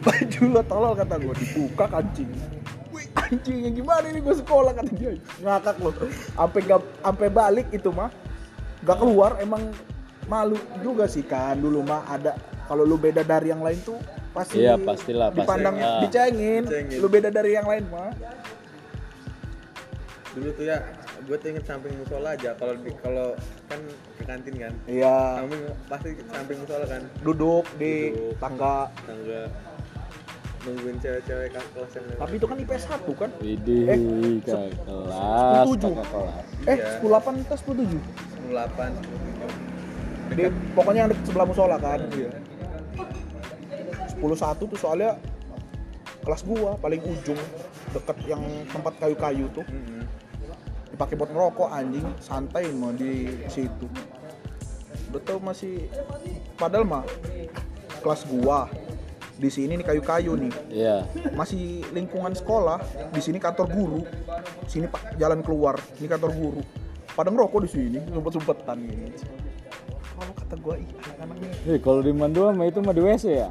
Speaker 3: baju lo tolol kata gue dibuka kancing. Wih, anjing yang gimana ini? Gue sekolah kata dia. Ngakak lo. Sampai gak sampai balik itu mah gak keluar emang malu juga sih kan. Dulu mah ada kalau lu beda dari yang lain tuh pasti
Speaker 1: Iya, pastilah, pasti.
Speaker 3: dipandang
Speaker 1: Ah.
Speaker 3: dicengin.
Speaker 2: Dicengin.
Speaker 3: lu beda dari yang lain mah.
Speaker 2: Dulu tuh ya gue tuh inget samping musola aja kalau di kalau kan ke kantin kan?
Speaker 3: Iya.
Speaker 2: Samping pasti samping musola kan?
Speaker 3: Duduk di
Speaker 2: Duduk.
Speaker 3: tangga.
Speaker 2: Tangga. Nungguin cewek-cewek kakak kelas yang
Speaker 3: tapi itu kan IPS 1 kan?
Speaker 1: Widih,
Speaker 3: Eh,
Speaker 1: kakak kelas,
Speaker 3: tujuh.
Speaker 1: kakak kelas.
Speaker 3: eh
Speaker 2: Iya.
Speaker 3: 108 kita 107
Speaker 2: delapan.
Speaker 3: Di pokoknya yang deket sebelah musola kan? Iya. 10 satu tuh soalnya kelas gua paling ujung deket yang tempat kayu-kayu tuh dipakai buat ngerokok anjing. Santai mah di situ. Betul masih padahal mah kelas gua di sini nih kayu-kayu nih.
Speaker 1: Iya.
Speaker 3: masih lingkungan sekolah di sini kantor guru. Sini pak jalan keluar ini kantor guru. Pada ngerokok di sini sumpet-sumpetan gini. Kalau kata gua ih anak-anak nih
Speaker 1: Eh, kalau di Mandua mah itu mah di WC ya?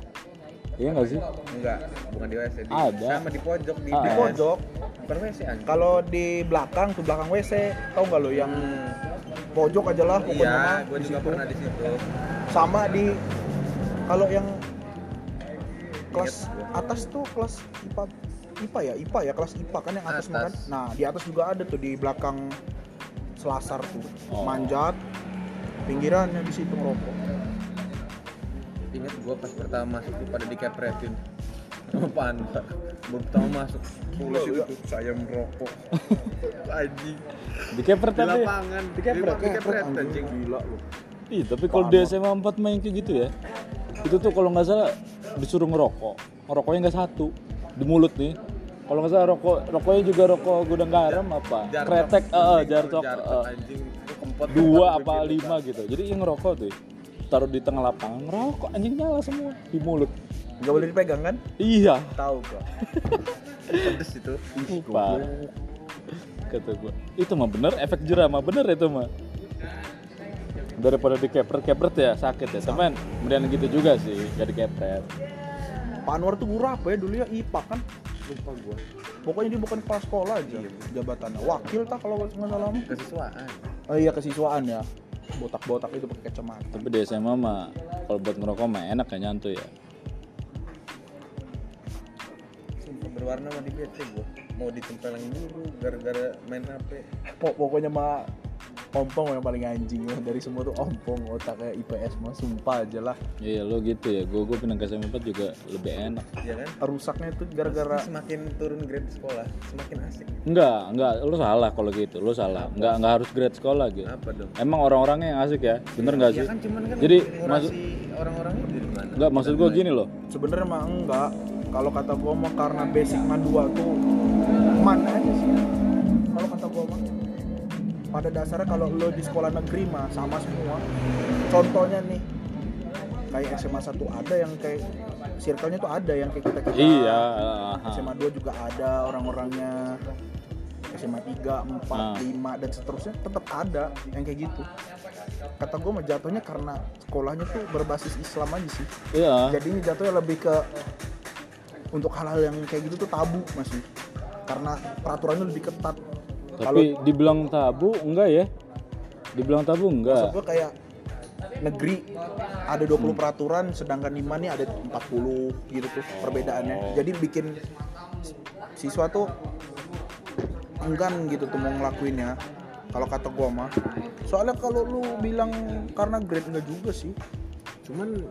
Speaker 1: Iya nggak sih?
Speaker 2: enggak bukan di WC di,
Speaker 1: Ada.
Speaker 2: sama di pojok di,
Speaker 1: Ah,
Speaker 3: di pojok
Speaker 2: bukan WC anjing
Speaker 3: kalau di belakang tuh belakang WC tahu nggak lo yang pojok aja lah pokoknya
Speaker 2: iya
Speaker 3: di
Speaker 2: juga
Speaker 3: situ
Speaker 2: pernah di situ
Speaker 3: sama di kalau yang kelas
Speaker 2: gua.
Speaker 3: atas tuh kelas IPA IPA ya IPA ya kelas IPA kan yang atas,
Speaker 2: Atas.
Speaker 3: kan nah di atas juga ada tuh di belakang selasar tuh
Speaker 1: Oh.
Speaker 3: manjat pinggirannya di situ ngerokok
Speaker 2: inget gue pas pertama masuk tuh pada dikepretin sama Pak Anwar baru pertama masuk tulis itu saya merokok anjing
Speaker 1: Di kepret
Speaker 2: di
Speaker 1: tapi.
Speaker 2: lapangan
Speaker 3: Dikepret,
Speaker 2: di dikepret
Speaker 3: anjing. gila lu
Speaker 1: Ih, tapi kalau di SMA 4 main kayak gitu ya. Itu tuh kalau nggak salah disuruh ngerokok. Ngerokoknya nggak satu di mulut nih. Kalau nggak salah rokok rokoknya juga rokok gudang garam apa?
Speaker 2: Jarcok.
Speaker 1: Kretek, eh, jarcok,
Speaker 2: Jarcok,
Speaker 1: eh,
Speaker 2: anjing itu kempot
Speaker 1: dua
Speaker 2: kempot
Speaker 1: apa
Speaker 2: begitu.
Speaker 1: lima Jadi taruh di tengah lapangan ngerokok anjing nyala semua di mulut.
Speaker 3: nggak boleh dipegang kan
Speaker 1: Iya,
Speaker 3: tahu gua
Speaker 2: pedes itu
Speaker 1: lupa. Kata gua, itu mah bener efek jerah mah bener itu mah. Daripada dikepret-kepret ya sakit ya. Temen, kemudian gitu juga sih, gak dikepret.
Speaker 3: Pak Anwar tuh guru apa ya dulu ya IPA kan
Speaker 2: lupa gue
Speaker 3: pokoknya dia bukan kepala sekolah aja
Speaker 2: Iya.
Speaker 3: jabatannya wakil tak kalau nggak salah
Speaker 2: kesiswaan
Speaker 3: oh iya kesiswaan ya botak-botak itu pakai kacamata.
Speaker 1: Tapi di SMA mah kalau buat ngerokok mah enak ya nyantuy ya.
Speaker 2: sumpah berwarna mah di bete gue mau ditempelin dulu gara-gara main HP
Speaker 3: Pok- pokoknya mah ompong yang paling anjing ya dari semua tuh ompong otaknya IPS mah sumpah aja lah
Speaker 1: Iya lo gitu ya. Gue gue pindah ke SMA 4 juga lebih enak.
Speaker 2: ya kan
Speaker 3: rusaknya itu gara-gara
Speaker 2: semakin turun grade sekolah semakin asik
Speaker 1: Enggak, enggak. Lo salah kalau gitu. Lo salah. Enggak enggak harus grade sekolah gitu.
Speaker 2: apa dong
Speaker 1: Emang orang-orangnya yang asik ya. Bener nggak sih?
Speaker 2: ya kan cuman kan
Speaker 1: Jadi maksud
Speaker 2: orang-orangnya dari mana
Speaker 1: enggak maksud gue gini loh.
Speaker 3: sebenarnya mah enggak kalau kata gua mah karena basic mah dua tuh mana aja sih kalau kata gua mah pada dasarnya kalau lo di sekolah negeri mah sama semua. Contohnya nih kayak SMA 1 ada yang kayak circle-nya tuh ada yang kayak kita kita
Speaker 1: Iya.
Speaker 3: SMA 2 juga ada orang-orangnya. SMA 3, 4,
Speaker 1: Ah.
Speaker 3: 5 dan seterusnya tetap ada yang kayak gitu. Kata gue mah jatuhnya karena sekolahnya tuh berbasis Islam aja sih.
Speaker 1: Iya.
Speaker 3: Jadinya jatuhnya lebih ke untuk hal-hal yang kayak gitu tuh tabu masih. Karena peraturannya lebih ketat
Speaker 1: tapi dibilang tabu enggak ya? Dibilang tabu
Speaker 3: maksud
Speaker 1: enggak
Speaker 3: gue kayak negeri ada 20 peraturan sedangkan di nih ada 40 gitu tuh perbedaannya. Jadi bikin siswa tuh enggan gitu tuh mau ngelakuinnya kalau kata gua mah. Soalnya kalau lu bilang karena grade enggak juga sih.
Speaker 2: Cuman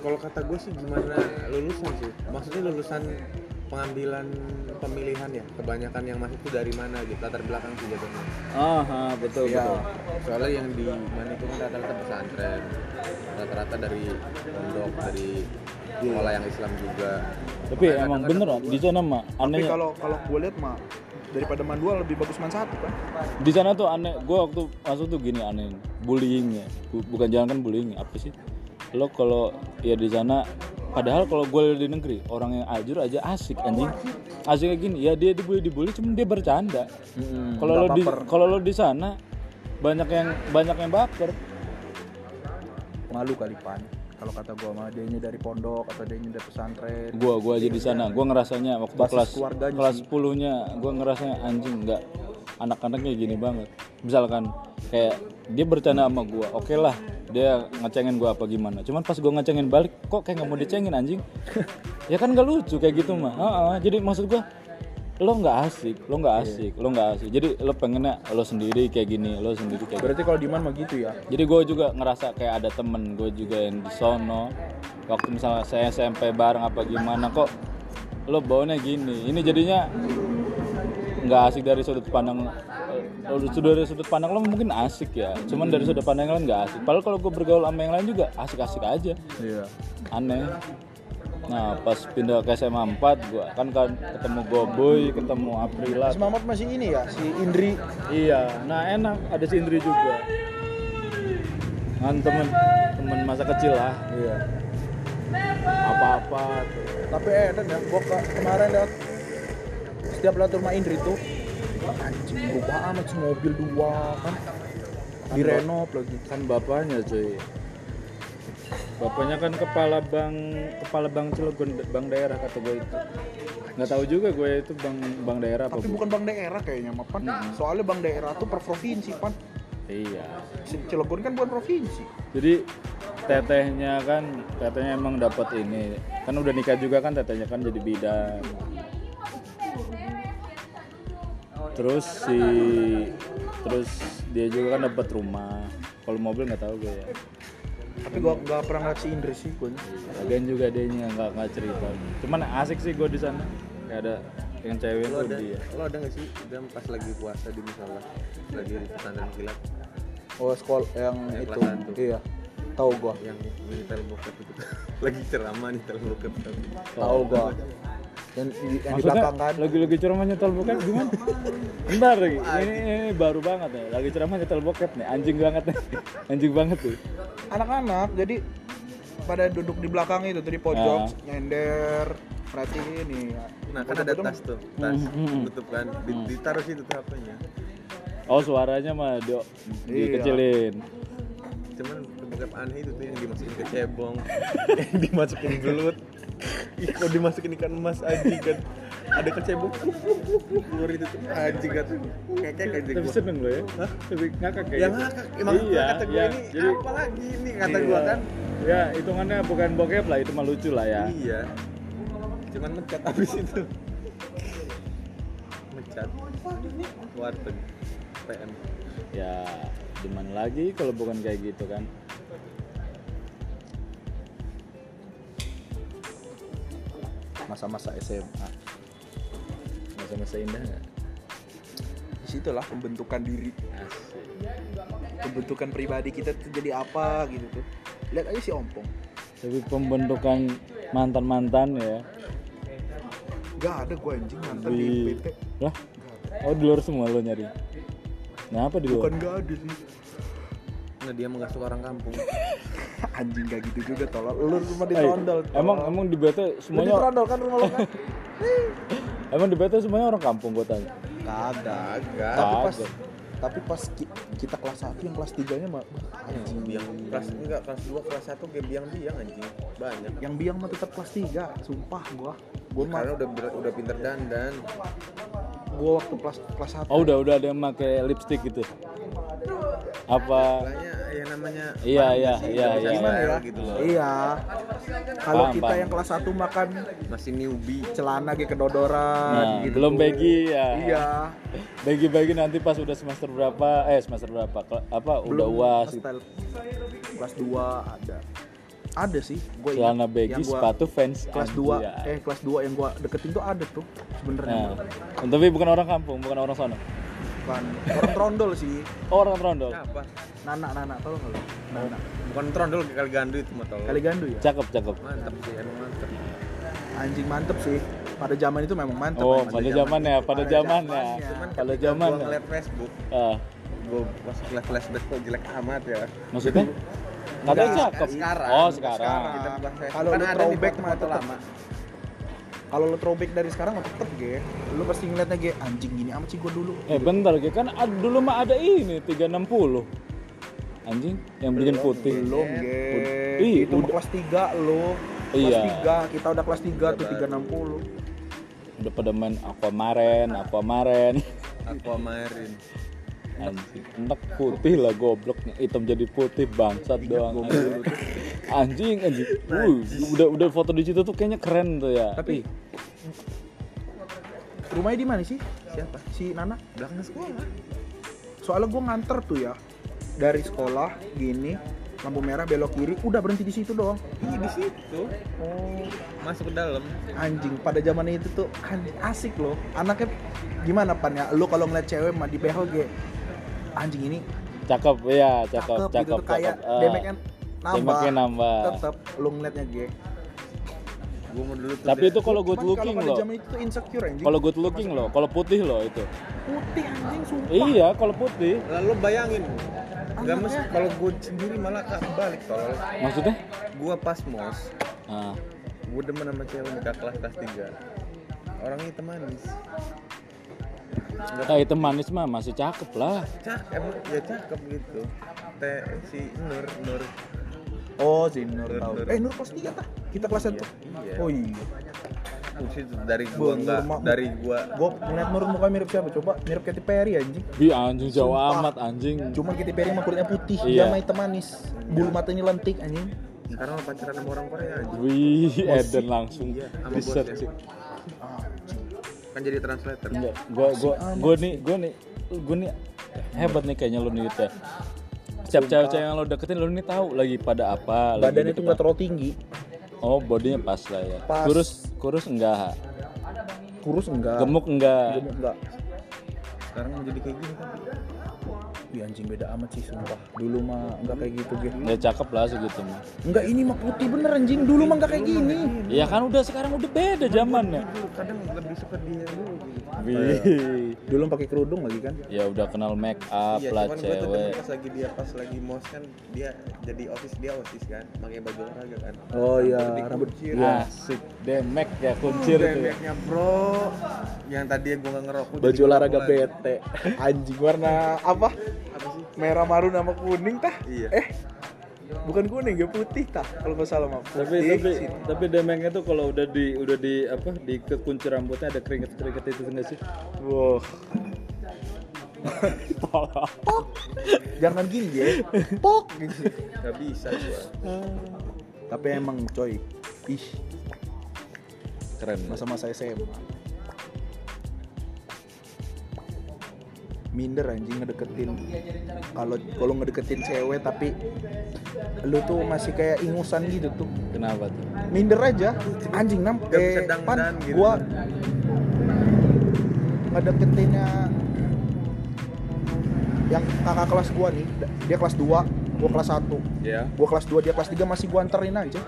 Speaker 2: kalau kata gue sih gimana lulusan sih? Maksudnya lulusan pengambilan pemilihan ya? Kebanyakan yang masuk tuh dari mana gitu? Latar belakang sih jatuhnya.
Speaker 1: Aha betul
Speaker 3: ya
Speaker 2: soalnya yang di mana itu kan rata-rata pesantren. Rata-rata dari pondok dari sekolah yang Islam juga.
Speaker 1: Tapi emang bener Om. di sana mah
Speaker 3: tapi
Speaker 1: anehnya
Speaker 3: kalau kalau gue lihat mah daripada man dua lebih bagus man satu kan?
Speaker 1: Di sana tuh aneh gue waktu masuk tuh gini aneh. Bullyingnya Bu- bukan jangan kan bullying apa sih lo kalau ya di sana padahal kalau gue di negeri orang yang ajur aja asik anjing. Asik kayak gini ya dia dibully dibully cuman dia bercanda. Kalau lo di kalau lo di sana banyak yang banyak yang baper.
Speaker 3: Malu kali pan. Kalau kata gua mah dia dari pondok atau dia dari pesantren.
Speaker 1: Gua gua aja di sana. Gua ngerasanya waktu kelas kelas
Speaker 3: sih.
Speaker 1: 10 nya gua ngerasanya anjing nggak anak-anaknya gini banget. Misalkan kayak dia bercanda sama gua oke lah dia ngecengin gua apa gimana. Cuman pas gua ngecengin balik kok kayak nggak mau dicengin anjing? Ya kan nggak lucu kayak gitu mah Heeh, jadi maksud gua lo nggak asik lo nggak asik lo nggak asik. Jadi lo pengennya lo sendiri kayak gini lo sendiri kayak
Speaker 3: berarti kalau di man mah gitu ya?
Speaker 1: Jadi gue juga ngerasa kayak ada temen gue juga yang di sono. Waktu misalnya saya SMP bareng apa gimana kok lo baunya gini. Ini jadinya nggak asik dari sudut pandang eh, dari sudut pandang lo mungkin asik ya. Cuman dari sudut pandang yang lain nggak asik. Padahal kalau gue bergaul sama yang lain juga asik-asik aja.
Speaker 3: Iya.
Speaker 1: Aneh. Nah pas pindah ke SMA 4 gue kan kan ketemu Goboy ketemu Aprila.
Speaker 3: Si Mamat masih ini ya si Indri.
Speaker 1: Iya, nah enak. Ada si Indri juga. Kan temen temen masa kecil lah.
Speaker 3: iya.
Speaker 1: Apa-apa. tuh.
Speaker 3: tapi eh dan ya gua ke, kemarin lihat setiap lihat rumah Indri tuh anjing berubah amat mobil dua kan direnov lagi
Speaker 1: Kan bapaknya cuy. Bapaknya kan kepala bank kepala bank Cilegon bank daerah kata gue itu. Nggak tahu juga gue itu bank bank daerah apa
Speaker 3: tapi
Speaker 1: bukan.
Speaker 3: bukan bank daerah kayaknya mah pan soalnya bank daerah tuh per provinsi pan
Speaker 1: Iya.
Speaker 3: Cilegon kan bukan provinsi
Speaker 1: Jadi tetehnya kan tetehnya emang dapat ini. Kan udah nikah juga kan tetehnya kan jadi bidan. Terus si terus dia juga kan dapat rumah. Kalau mobil nggak tahu gue ya.
Speaker 3: tapi gua nggak pernah ngeliat si Indri sih gua
Speaker 1: Lagian juga dia nggak nggak cerita. Cuman asik sih gue di sana. Kayak ada yang cewek
Speaker 2: lo
Speaker 1: tuh
Speaker 2: ada
Speaker 1: dia.
Speaker 2: lo ada nggak sih jam pas lagi puasa di misalnya lagi di pesantren kilat
Speaker 3: oh sekolah yang
Speaker 2: Yang
Speaker 3: itu iya tahu gua
Speaker 2: yang nyetel bokep itu lagi ceramah nyetel bokep tapi
Speaker 3: tahu gua yang, di- yang di
Speaker 1: Maksudnya
Speaker 3: belakang kan
Speaker 1: lagi-lagi ceramah nyetel bokep gimana? Bentar lagi, ini, ini baru banget nih. Lagi ceramah nyetel bokep nih, anjing banget nih, anjing banget tuh.
Speaker 3: anak-anak jadi pada duduk di belakang itu tuh di pojok nyender perhatiin ini
Speaker 2: nah kan ada tas tuh tas
Speaker 1: Hmm, hmm.
Speaker 2: tutup kan Di- ditaruh situ tuh HP-nya
Speaker 1: Oh suaranya mah do,
Speaker 3: Iya.
Speaker 1: dikecilin.
Speaker 2: cuman bokep aneh itu tuh yang dimasukin ke cebong yang dimasukin belut Ih, kok dimasukin ikan emas aja kan ada kecebong keluar itu tuh anjing kan kayak kayak
Speaker 1: Tapi seneng lo ya? Tapi ngakak kayak
Speaker 2: yang
Speaker 1: gitu.
Speaker 2: ngakak emang
Speaker 1: Iya,
Speaker 2: kata gue
Speaker 1: iya.
Speaker 2: ini
Speaker 1: Jadi-
Speaker 2: apa lagi ini kata
Speaker 1: Iya.
Speaker 2: gue kan
Speaker 1: Ya hitungannya bukan bokep lah, itu mah lucu lah ya.
Speaker 2: iya cuman mencat abis itu mencat warteg PM
Speaker 1: Ya di mana lagi kalau bukan kayak gitu kan?
Speaker 3: Masa-masa SMA
Speaker 1: Masa-masa indah nggak?
Speaker 3: di situlah pembentukan diri.
Speaker 1: Asik.
Speaker 3: pembentukan pribadi kita tuh jadi apa gitu tuh. Lihat aja si ompong.
Speaker 1: Tapi pembentukan mantan-mantan ya.
Speaker 3: gak ada gua anjing mantan di
Speaker 1: di
Speaker 3: PT
Speaker 1: lah? Oh di luar semua lo nyari? Nah apa di luar?
Speaker 3: Bukan gak ada sih.
Speaker 2: Nah dia mah nggak suka orang kampung
Speaker 3: anjing gak gitu juga tolol lu rumah di
Speaker 1: Eh,
Speaker 3: Trondol
Speaker 1: emang emang di bete
Speaker 3: Lu di
Speaker 1: semuanya
Speaker 3: Trondol kan rumah lu kan
Speaker 1: emang di bete semuanya orang kampung gue tanya
Speaker 3: kagak
Speaker 2: Kagak.
Speaker 3: tapi pas tapi pas ki- kita kelas 1 yang kelas 3 nya mah
Speaker 2: Anjing biang kelas enggak kelas 2 kelas 1 kayak biang-biang anjing. Banyak.
Speaker 3: yang biang mah tetap kelas 3 sumpah gua gua mah
Speaker 2: Karena udah udah pinter dandan.
Speaker 3: gua waktu kelas kelas 1
Speaker 1: Oh udah udah ada yang pakai lipstick gitu. Apa?
Speaker 2: Makanya yang namanya
Speaker 1: Iya iya
Speaker 2: masih
Speaker 1: iya iya.
Speaker 3: gimana ya
Speaker 2: gitu loh.
Speaker 3: iya kalau kita
Speaker 1: paham.
Speaker 3: yang kelas 1 makan
Speaker 2: Masih newbie.
Speaker 3: celana kayak kedodoran
Speaker 1: Nah,
Speaker 3: gitu
Speaker 1: belum baggy ya.
Speaker 3: iya
Speaker 1: Bagi-bagi nanti pas udah semester berapa? Eh semester berapa? Apa udah uas gitu.
Speaker 3: kelas 2 ada ada sih gua ingat
Speaker 1: Celana baggy, sepatu fans
Speaker 3: kelas
Speaker 1: anjay.
Speaker 3: 2 eh kelas 2 yang gua deketin tuh ada tuh sebenarnya
Speaker 1: Nah, tapi bukan orang kampung, bukan orang sana.
Speaker 3: Bukan orang trondol sih
Speaker 1: Oh, orang Trondol.
Speaker 2: Apa?
Speaker 3: Nana Nana tau nggak lo Nana
Speaker 2: Bukan trondol kali gandu itu mah tau.
Speaker 3: kali gandu ya
Speaker 1: Cakep, cakep.
Speaker 2: Mantap sih, emang mantap.
Speaker 3: anjing mantep sih pada zaman itu memang mantep
Speaker 1: Oh, pada zamannya, pada
Speaker 3: Pada
Speaker 1: zamannya.
Speaker 3: zamannya.
Speaker 2: Cuman
Speaker 1: Pada zaman.
Speaker 2: gua ngeliat Facebook,
Speaker 1: Ah,
Speaker 2: gua pas kelas flashback kok jelek amat ya.
Speaker 1: maksudnya? Katanya
Speaker 2: Enggak,
Speaker 1: cakep.
Speaker 2: sekarang.
Speaker 1: Oh, sekarang.
Speaker 3: Sekarang. Kalau
Speaker 2: Kan
Speaker 3: lu
Speaker 2: ada
Speaker 3: throwback
Speaker 2: nih
Speaker 3: mah
Speaker 2: lama.
Speaker 3: Kalau lo throwback dari sekarang mah tetep ge lu pasti ngeliatnya ge anjing gini amat sih gua dulu
Speaker 1: Eh bentar, Ge. kan ad- dulu mah ada ini 360. Anjing yang bikin putih.
Speaker 3: belum ge
Speaker 1: Ih,
Speaker 3: itu
Speaker 1: udah-
Speaker 3: kelas 3 lo kelas
Speaker 1: Iya.
Speaker 3: 3 kita udah kelas 3 tuh 360
Speaker 1: Udah pada main aquamaren, aquamaren.
Speaker 2: Aquamarine.
Speaker 1: Anjing, enak putih lah gobloknya hitam jadi putih bangsat doang. Anjing, anjing. anjing. Wuh, udah udah foto di situ tuh kayaknya keren tuh ya.
Speaker 3: Tapi- rumahnya di mana sih
Speaker 2: Siapa?
Speaker 3: si Nana
Speaker 2: Belakang sekolah.
Speaker 3: soalnya gua nganter tuh ya dari sekolah gini lampu merah belok kiri udah berhenti di situ doang
Speaker 2: Iya di situ.
Speaker 3: oh
Speaker 2: Masuk ke dalam.
Speaker 3: anjing pada zaman itu tuh anjing asik loh anaknya gimana pan ya lu kalau ngeliat cewek mah di behel ge anjing ini
Speaker 1: cakep ya,
Speaker 3: cakep,
Speaker 1: cakep,
Speaker 3: gitu
Speaker 1: cakep,
Speaker 3: kayak
Speaker 1: cakep. Ah,
Speaker 3: damage-nya nambah
Speaker 1: nambah.
Speaker 3: tetep lu ngeliatnya ge
Speaker 2: Gua mau dulu.
Speaker 1: Tapi itu kalau good looking loh.
Speaker 3: zaman itu tuh insecure anjing
Speaker 1: Kalau good looking loh, kalau putih loh itu.
Speaker 3: putih anjing sumpah
Speaker 1: Iya, kalau putih.
Speaker 2: Lalu bayangin. Gak
Speaker 3: Anaknya-
Speaker 2: mesti kalau gue sendiri malah kebalik tolol.
Speaker 1: Maksudnya?
Speaker 2: Gua pas mos,
Speaker 1: Ah,
Speaker 2: gue demen sama cewek nikah kelas kelas 3 Orangnya hitam manis.
Speaker 1: Nah, itu manis mah masih cakep lah.
Speaker 2: cakep, emang ya cakep gitu. Teh si Nur, Nur.
Speaker 3: oh si Nur
Speaker 2: Nur,
Speaker 3: tahu
Speaker 2: Nur.
Speaker 3: eh Nur kelas 3 tah kita kelas 1
Speaker 2: Iya.
Speaker 3: oh iya
Speaker 2: Buset, dari gua enggak, dari gua
Speaker 3: gua ngeliat Nur muka mirip siapa coba mirip Katy Perry anjing
Speaker 1: Bi anjing jauh
Speaker 3: Sumpah.
Speaker 1: amat anjing.
Speaker 3: Cuman Katy Perry mah kulitnya putih,
Speaker 1: Iya.
Speaker 3: dia mah hitam manis. Bulu matanya lentik anjing.
Speaker 2: sekarang mah pacaran sama orang Korea aja.
Speaker 1: Wih, Eden langsung
Speaker 2: Iya,
Speaker 1: di
Speaker 2: bosnya.
Speaker 1: search.
Speaker 2: Kan jadi translator.
Speaker 1: Enggak, gua gua gua nih gua nih gua nih hebat nih kayaknya lu nih ya. Setiap cewek-cewek yang lo deketin lo nih tahu lagi pada apa.
Speaker 3: Badannya
Speaker 1: deket
Speaker 3: tuh nggak
Speaker 1: apa.
Speaker 3: terlalu tinggi,
Speaker 1: Oh, bodinya pas lah ya.
Speaker 3: Pas.
Speaker 1: Kurus kurus enggak.
Speaker 3: kurus enggak,
Speaker 1: Gemuk enggak.
Speaker 3: gemuk enggak.
Speaker 2: Sekarang mau jadi kayak gini kan.
Speaker 3: Ih anjing beda amat sih sumpah. Dulu mah enggak kayak gitu, Ge.
Speaker 1: Ya cakep lah segitu mah.
Speaker 3: Enggak ini mah putih bener anjing. Dulu mah enggak kayak gini.
Speaker 1: Ya kan udah sekarang udah beda zamannya.
Speaker 2: Dulu kadang lebih suka dia dulu gitu.
Speaker 1: Wih.
Speaker 3: Dulu pakai kerudung lagi kan.
Speaker 1: Ya udah kenal make up
Speaker 2: Iya,
Speaker 1: lah
Speaker 2: cuman gue tuh demen
Speaker 1: cewek.
Speaker 2: pas lagi dia pas lagi mos kan dia jadi osis dia osis kan, pakai baju olahraga kan.
Speaker 3: Oh iya,
Speaker 2: Rambut dikuncir.
Speaker 1: Asik, demek ya kuncir itu. ya.
Speaker 2: Bebeknya bro, yang tadi gua nggak ngerokok.
Speaker 3: baju olahraga bete. Anjing warna apa?
Speaker 2: Apa sih?
Speaker 3: Merah marun sama kuning tah?
Speaker 2: Iya.
Speaker 3: Eh, bukan kuning ya putih tah kalau nggak salah mah.
Speaker 1: Tapi tapi tapi demengnya tuh kalau udah di udah di apa di kekuncir rambutnya ada keringet keringet itu enggak sih?
Speaker 3: Wow. Jangan gini ya. Pok gitu.
Speaker 2: Gak bisa gua.
Speaker 3: Tapi emang coy, ih
Speaker 1: Keren.
Speaker 3: masa-masa SMA. Minder anjing ngedeketin. Kalau kalau ngedeketin cewek tapi lu tuh masih kayak ingusan gitu tuh.
Speaker 1: Kenapa tuh?
Speaker 3: Minder aja. Anjing nam eh, pan
Speaker 2: gitu.
Speaker 3: gua ngedeketinnya yang kakak kelas gua nih, dia kelas 2, gua kelas 1
Speaker 1: Ya.
Speaker 3: gua kelas 2 dia kelas 3 masih gua anterin aja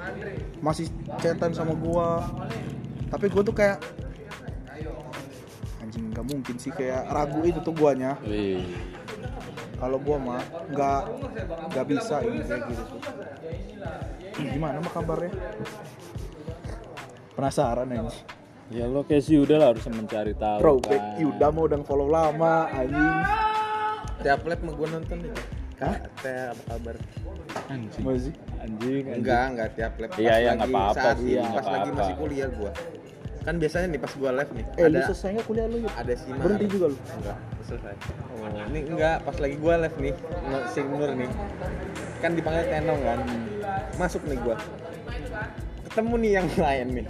Speaker 3: masih chatan sama gua tapi gua tuh kayak anjing nggak mungkin sih kayak ragu itu tuh guanya
Speaker 1: Wih.
Speaker 3: kalau gua mah nggak nggak bisa ini kayak gitu tuh gimana mah kabarnya penasaran anjing
Speaker 1: Ya lo kayak si udah lah harus mencari tahu.
Speaker 3: Throwback
Speaker 1: kan.
Speaker 3: Yuda mau udah follow lama anjing.
Speaker 2: tiap lab mah gue nonton itu
Speaker 3: Hah?
Speaker 2: teh apa kabar
Speaker 1: Anjing.
Speaker 3: Masih?
Speaker 1: Anjing. anjing.
Speaker 2: enggak enggak tiap lab
Speaker 1: Iya,
Speaker 2: Pas
Speaker 1: iya,
Speaker 2: lagi
Speaker 1: nggak apa-apa
Speaker 2: saat
Speaker 1: sih,
Speaker 2: ini,
Speaker 1: nggak
Speaker 2: pas lagi
Speaker 1: apa-apa.
Speaker 2: masih kuliah gue kan biasanya nih pas gue live nih
Speaker 3: Eh, lu
Speaker 2: ada
Speaker 3: selesai nggak kuliah lu? Yud?
Speaker 2: ada si Mar.
Speaker 3: Berhenti juga lu?
Speaker 2: enggak selesai. Ini enggak pas lagi gue live nih si Nur nih. Kan dipanggil Tenong kan. Masuk nih gue ketemu nih yang lain nih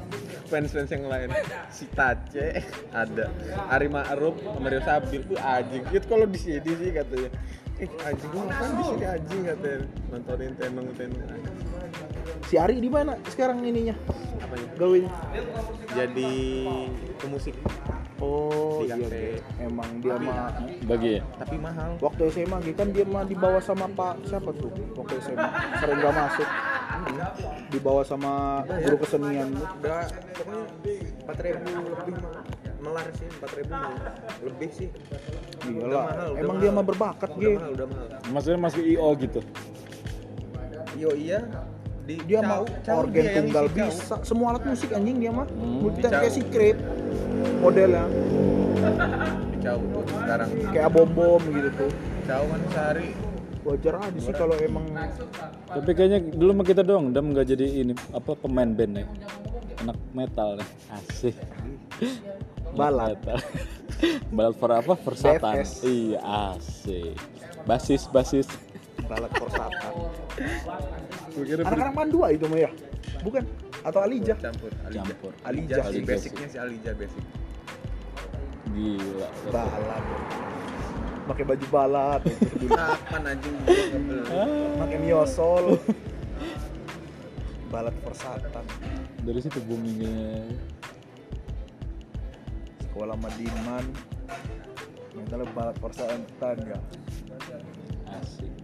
Speaker 2: fans-fans yang lain. Si Tace ada. Ari Ma'ruf sama Rio Sabil. Tuh anjing itu kalau di sini sih katanya. Eh anjing lu ngapain di sini anjing katanya. Nontonin Tenong Tenong
Speaker 3: Si Ari di mana sekarang ininya?
Speaker 2: apanya
Speaker 3: Gawenya?
Speaker 2: jadi pemusik
Speaker 3: Oh,
Speaker 2: Di
Speaker 3: iya. iya. Emang dia mah
Speaker 1: Bagi ya.
Speaker 2: tapi mahal
Speaker 3: waktu SMA gitu kan dia mah dibawa sama Pak siapa tuh waktu SMA sering gak masuk dibawa sama guru kesenian
Speaker 2: udah pokoknya empat ribu lebih melar sih empat ribu lebih sih
Speaker 3: Gila,
Speaker 2: Udah mahal, udah
Speaker 3: emang
Speaker 2: mahal.
Speaker 3: dia mah berbakat
Speaker 2: udah
Speaker 3: Ge.
Speaker 2: mahal udah mahal
Speaker 1: Maksudnya masuk IO gitu.
Speaker 2: yo iya di
Speaker 3: dia
Speaker 2: Cau-
Speaker 3: mau
Speaker 2: Cau
Speaker 3: organ
Speaker 2: dia yang
Speaker 3: tunggal
Speaker 2: Cau.
Speaker 3: bisa semua alat musik anjing dia mah
Speaker 1: Hmm.
Speaker 2: Di
Speaker 3: kayak si krip modelnya
Speaker 2: di Cau tuh sekarang
Speaker 3: kayak bom bom gitu tuh
Speaker 2: Cau kan sehari
Speaker 3: wajar aja sih kalau emang
Speaker 1: Tapi kayaknya dulu mah kita doang, Dam nggak jadi ini apa pemain band ya. Anak metal nih. Asik.
Speaker 3: Balad.
Speaker 1: Metal. Balad for apa? Persatan.
Speaker 3: BFS.
Speaker 1: Iya, asik. Basis, basis. Gue kira
Speaker 3: anak-anak Mandua itu mah ya? Bukan? Atau Alija?
Speaker 2: Campur Alija.
Speaker 1: Campur.
Speaker 2: Alija sih
Speaker 1: Alija
Speaker 2: basicnya si Alija basic.
Speaker 1: Gila.
Speaker 3: balat pakai baju balat
Speaker 2: kapan anjing
Speaker 3: pakai miosol balat persatan
Speaker 1: Dari situ boomingnya.
Speaker 3: sekolah Madiman. Mental balat persatan ya?
Speaker 1: Asik.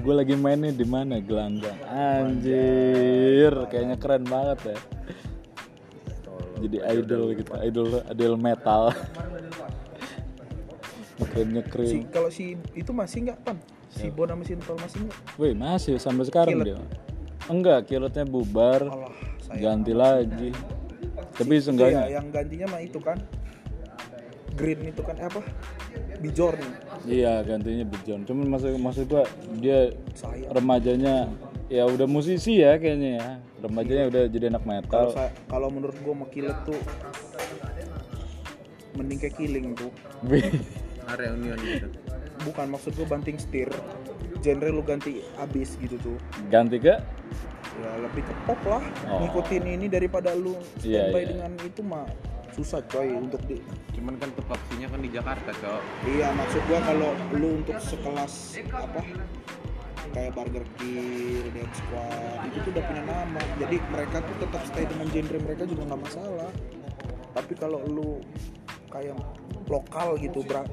Speaker 1: Gue lagi main nih di mana? Gelanggang. Anjir, kayaknya keren banget ya. Jadi idol gitu, idol idol metal. Nyekrim
Speaker 3: si
Speaker 1: nyekrim.
Speaker 3: kalau si itu masih nggak pan si Bon sama si Entol masih nggak
Speaker 1: Wih masih sampai sekarang
Speaker 3: Kilat.
Speaker 1: dia. Enggak, kilotnya bubar,
Speaker 3: Allah
Speaker 1: ganti lagi. Tapi
Speaker 3: iya
Speaker 1: seenggaknya,
Speaker 3: yang gantinya mah itu kan green itu kan eh, apa Bijorn
Speaker 1: iya gantinya Bijon. Cuman maksud maksud gua dia
Speaker 3: saya
Speaker 1: remajanya ya udah musisi ya kayaknya ya. Remajanya udah jadi anak
Speaker 3: kalau
Speaker 1: metal.
Speaker 3: kalau menurut gua mau kilat tuh mending kayak killing tuh
Speaker 1: Wih.
Speaker 2: Ah, reunion gitu
Speaker 3: bukan maksud gua banting setir genre lu ganti abis gitu tuh
Speaker 1: ganti ke
Speaker 3: ya lebih ke pop lah
Speaker 1: Oh.
Speaker 3: ngikutin ini daripada lu
Speaker 1: Iya,
Speaker 3: standby
Speaker 1: iya.
Speaker 3: dengan itu mah susah coy untuk di
Speaker 2: cuman kan tuh vaksinnya kan di Jakarta cowok
Speaker 3: iya maksud gua kalau lu untuk sekelas apa kayak Burger Kill, Dead Squad itu tuh udah punya nama. Jadi mereka tuh tetap stay dengan genre mereka juga nggak masalah. Tapi kalau lu kayak lokal gitu bra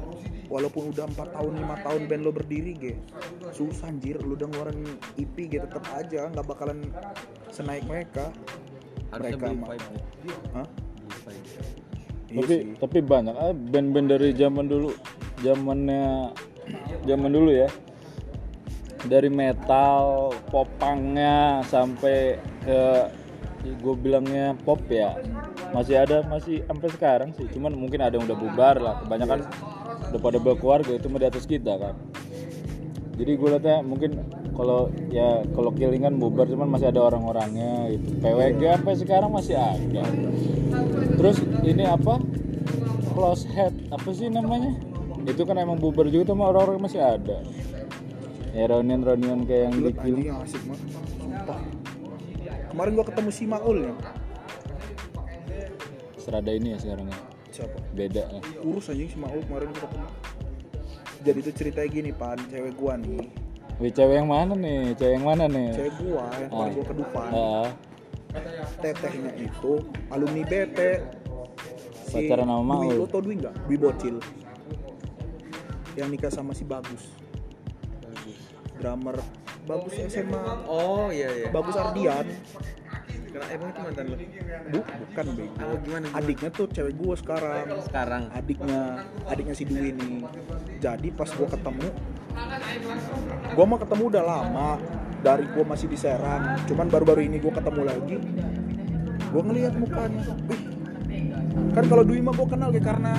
Speaker 3: walaupun udah empat tahun lima tahun band lo berdiri ge susah anjir. Lu udah ngeluarin EP ge tetap aja nggak bakalan senaik mereka.
Speaker 2: Harusnya
Speaker 3: Mereka mah.
Speaker 1: Tapi
Speaker 3: sih.
Speaker 1: tapi banyak. Ah band-band dari zaman dulu zamannya zaman dulu ya. Dari metal popangnya sampai ke gue bilangnya pop ya. Masih ada masih sampai sekarang sih. Cuman mungkin ada yang udah bubar lah. Kebanyakan udah pada berkeluarga itu mah di atas kita kan jadi gue liatnya mungkin kalau ya kalau killing kan bubar cuman masih ada orang-orangnya gitu. PWG sampai sekarang masih ada terus ini apa? Close head. Apa sih namanya? Itu kan emang bubar juga tuh orang-orang masih ada. Ya reunion reunion kayak yang di
Speaker 3: sumpah. Kemarin gua ketemu si Maul ya.
Speaker 1: Serada ini ya sekarang ya.
Speaker 3: Siapa?
Speaker 1: Beda ya.
Speaker 3: urus anjing si Maul kemarin gua ketemu. Jadi itu ceritanya gini pan. Cewek gua nih.
Speaker 1: Wih, cewek yang mana nih? Cewek yang mana nih?
Speaker 3: Cewek gua yang kemarin gua ke Dufan.
Speaker 1: Ah,
Speaker 3: tetehnya itu alumni BP
Speaker 1: Pacaran sama
Speaker 3: Dwi, lo tau Dwi nggak? Dwi Bocil. Yang nikah sama si Bagus. Drummer Bagus SMA
Speaker 2: oh iya iya.
Speaker 3: Bagus Ardian.
Speaker 2: Kena- emang itu mantan lo?
Speaker 3: Bu, bukan bego
Speaker 2: oh gimana gimana?
Speaker 3: adiknya tuh cewek gua sekarang.
Speaker 2: Sekarang?
Speaker 3: Adiknya adiknya si Dwi nih. Jadi pas gua ketemu gua mah ketemu udah lama dari gua masih di Serang cuman baru-baru ini gua ketemu lagi gua ngelihat mukanya. Wih, kan kalau Dwi mah gue kenal kayak karena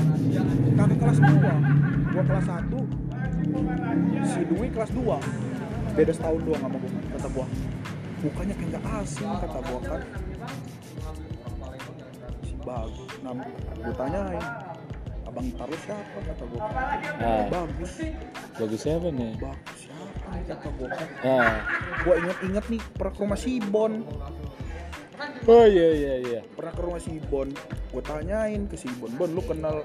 Speaker 3: kakak kelas 2 gue kelas 1 si Dwi kelas 2 beda setahun doang sama gue kata gue mukanya kayak gak asing kata gue kan. Si bagus nah gue tanyain abang lu siapa? kata gue
Speaker 1: Ah.
Speaker 3: bagus.
Speaker 1: Bagus siapa nih?
Speaker 3: Bagus gue kan
Speaker 1: ah.
Speaker 3: Gue inget-inget nih pernah ke rumah si Bon.
Speaker 1: Oh iya iya iya.
Speaker 3: Pernah ke rumah si Bon. Gue tanyain ke si Bon Bon lu kenal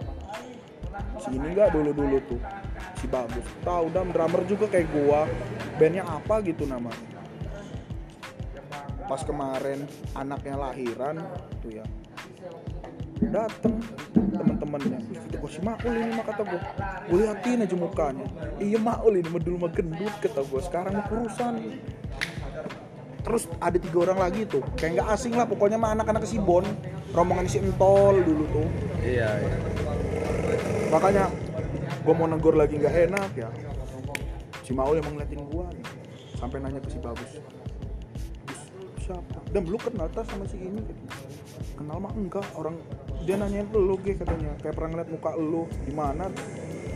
Speaker 3: si ini nggak dulu dulu tuh? Si bagus tahu dam drummer juga kayak gua. Bandnya apa gitu namanya? Pas kemarin anaknya lahiran tuh ya dateng. Kata gue si Maul ini mah kata gue gue liatin aja mukanya. Iya Maul ini mah dulu mah gendut kata gue sekarang mah kurusan terus ada tiga orang lagi tuh. Kayak nggak asing lah pokoknya mah anak-anak si Bon. Rombongan si Entol dulu tuh.
Speaker 2: Iya iya.
Speaker 3: Makanya gue mau negur lagi nggak enak ya. Si Maul emang ngeliatin gue nih. Sampai nanya ke si Bagus. "Gus, siapa? Dan lu kenal tas sama si ini? Gitu. kenal mah enggak orang dia nanyain lu ge katanya. Kayak pernah ngeliat muka lu di mana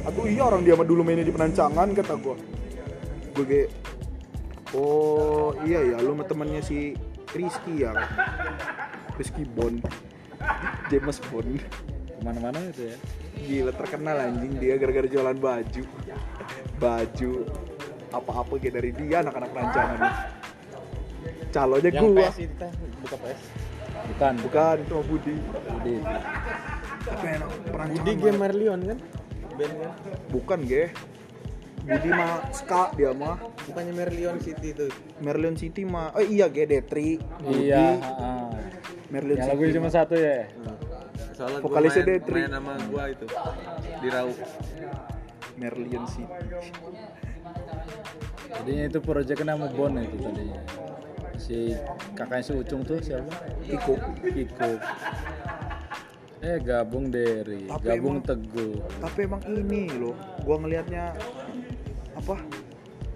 Speaker 3: atau iya orang dia mah dulu mainnya di penancangan kata gue gue ge oh iya ya lu sama temennya si Rizky ya? Rizky Bon James Bond.
Speaker 1: Ke mana-mana itu ya?
Speaker 3: Gila terkenal anjing dia gara-gara jualan baju. Baju Apa-apa kayak dari dia anak-anak rancangan Calonnya
Speaker 2: yang
Speaker 3: gua.
Speaker 2: PS itu buka PS
Speaker 1: bukan.
Speaker 3: Bukan itu mah Budi.
Speaker 1: Budi.
Speaker 3: Tapi enak perancangan
Speaker 2: Budi. Game Marlion kan? Band kan?
Speaker 3: Bukan ge Budi mah ska dia mah.
Speaker 2: Bukannya Merlion City itu
Speaker 3: Merlion City mah Oh iya ge Detri. Budi.
Speaker 1: Iya.
Speaker 3: Merlion
Speaker 1: yang lagunya
Speaker 3: City
Speaker 1: cuma satu ya?
Speaker 2: Soalnya
Speaker 3: Vokalisnya
Speaker 2: main,
Speaker 3: Detri.
Speaker 2: main sama gua itu di Rau.
Speaker 3: Merlion City.
Speaker 1: Jadinya itu proyeknya nama Bon itu tadinya. Si kakaknya si Ucung tuh siapa?
Speaker 3: Iko
Speaker 1: Kiko. Eh gabung
Speaker 3: Tapi
Speaker 1: gabung
Speaker 3: emang-
Speaker 1: Teguh.
Speaker 3: Tapi emang ini loh Gua ngelihatnya Apa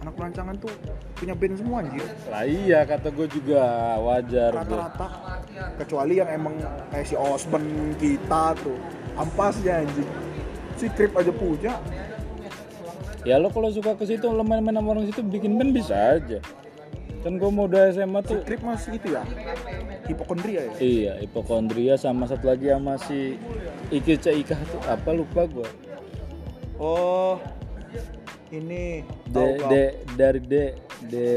Speaker 3: Anak perancangan tuh punya band semua anjir
Speaker 1: Lah iya kata gue juga wajar
Speaker 3: rata-rata kecuali yang emang kayak si Osman kita tuh ampasnya anjing si Krip aja punya
Speaker 1: Ya lo kalau suka ke situ lo main-main sama orang situ bikin band bisa aja. Kan gue mau udah SMA tuh
Speaker 3: Krip masih itu ya hipokondria ya
Speaker 1: Iya, hipokondria sama satu lagi sama si Iki Ika tuh apa lupa gue.
Speaker 3: oh ini gak?
Speaker 1: de, dari de, de,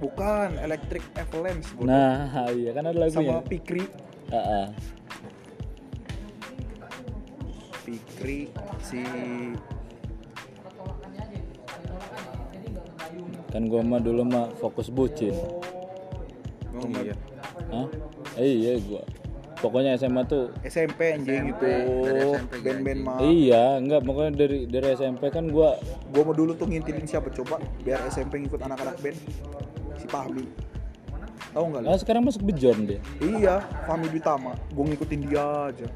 Speaker 3: bukan Electric Avalanche gua
Speaker 1: nah iya kan ada
Speaker 3: tahu. sama
Speaker 1: lagunya.
Speaker 3: Pikri
Speaker 1: Ah, ah.
Speaker 3: Pikri si
Speaker 1: Kan gue mah dulu mah fokus bucin.
Speaker 2: oh iya
Speaker 1: Hah? Eh, iya gue. Pokoknya SMA tuh
Speaker 3: SMP anjing gitu band-band mah
Speaker 1: Iya, enggak pokoknya dari dari SMP kan gua
Speaker 3: gua mau dulu tuh ngintilin siapa coba biar SMP ngikut anak-anak band si Fahmi tahu nggak lu?
Speaker 1: ah, sekarang masuk bejon dia.
Speaker 3: Iya, Fahmi Ditama. Gue ngikutin dia aja.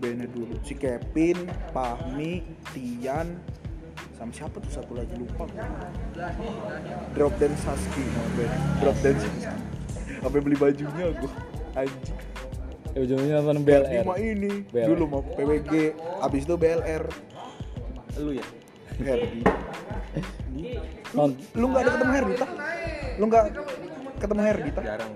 Speaker 3: Bandnya dulu. Si Kevin, Fahmi, Tian, sama siapa tuh satu lagi lupa. Drop Dance Husky nama band. Drop Dance Husky. Sampai beli bajunya gue. Anjing.
Speaker 1: Eh, ujungnya nonton BLR.
Speaker 3: mah ini.
Speaker 1: BLR.
Speaker 3: Dulu mau PWG, abis itu BLR.
Speaker 2: lu ya
Speaker 3: Herdi. Lu nggak ada ketemu Herdi tah? Lu nggak ketemu Herdi tah?
Speaker 2: jarang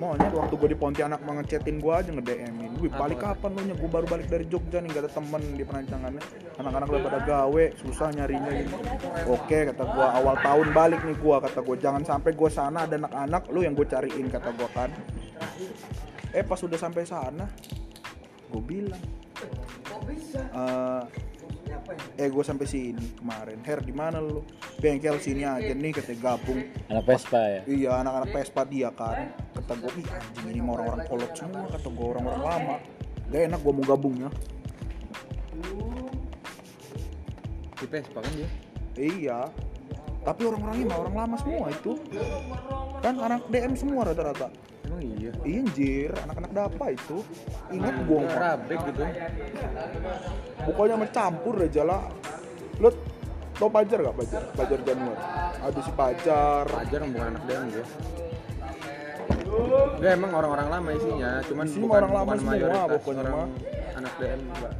Speaker 3: Maunya waktu gue di Pontianak mau ngechatin gue aja nge-DM-in Gue balik kapan lu nya? Gue baru balik dari Jogja nih, gak ada temen di penancangannya Anak-anak udah pada gawe, susah nyarinya gitu. Oke, kata gue awal tahun balik nih gue Kata gue, jangan sampai gue sana ada anak-anak Lu yang gue cariin, kata gue kan. Eh pas udah sampai sana Gue bilang eh, eh gue sampai sini kemarin. Her di mana lu? Bengkel sini aja nih katanya gabung.
Speaker 1: Anak Vespa ya.
Speaker 3: Iya anak-anak Vespa dia kan. Kata gue, ih anjing ini orang-orang kolot semua Kata gue orang-orang lama. Gak enak gue mau gabungnya.
Speaker 2: Di Vespa kan dia?
Speaker 3: Iya Tapi orang-orangnya mah orang lama semua itu. Kan anak DM semua rata-rata.
Speaker 2: Emang iya?
Speaker 3: Iya anjir, anak-anak dapa itu. Ingat gue mah
Speaker 2: rabe gitu.
Speaker 3: Pokoknya mencampur aja lah Lu tau Pajar gak Pajar? Pajar Januar. Ada si Pajar.
Speaker 2: Pajar bukan anak DM dia. Enggak emang orang-orang lama isinya, cuman
Speaker 3: Isinya
Speaker 2: bukan,
Speaker 3: orang lama
Speaker 2: bukan
Speaker 3: semua,
Speaker 2: mayoritas
Speaker 3: pokoknya
Speaker 2: orang
Speaker 3: mah.
Speaker 2: anak DM enggak.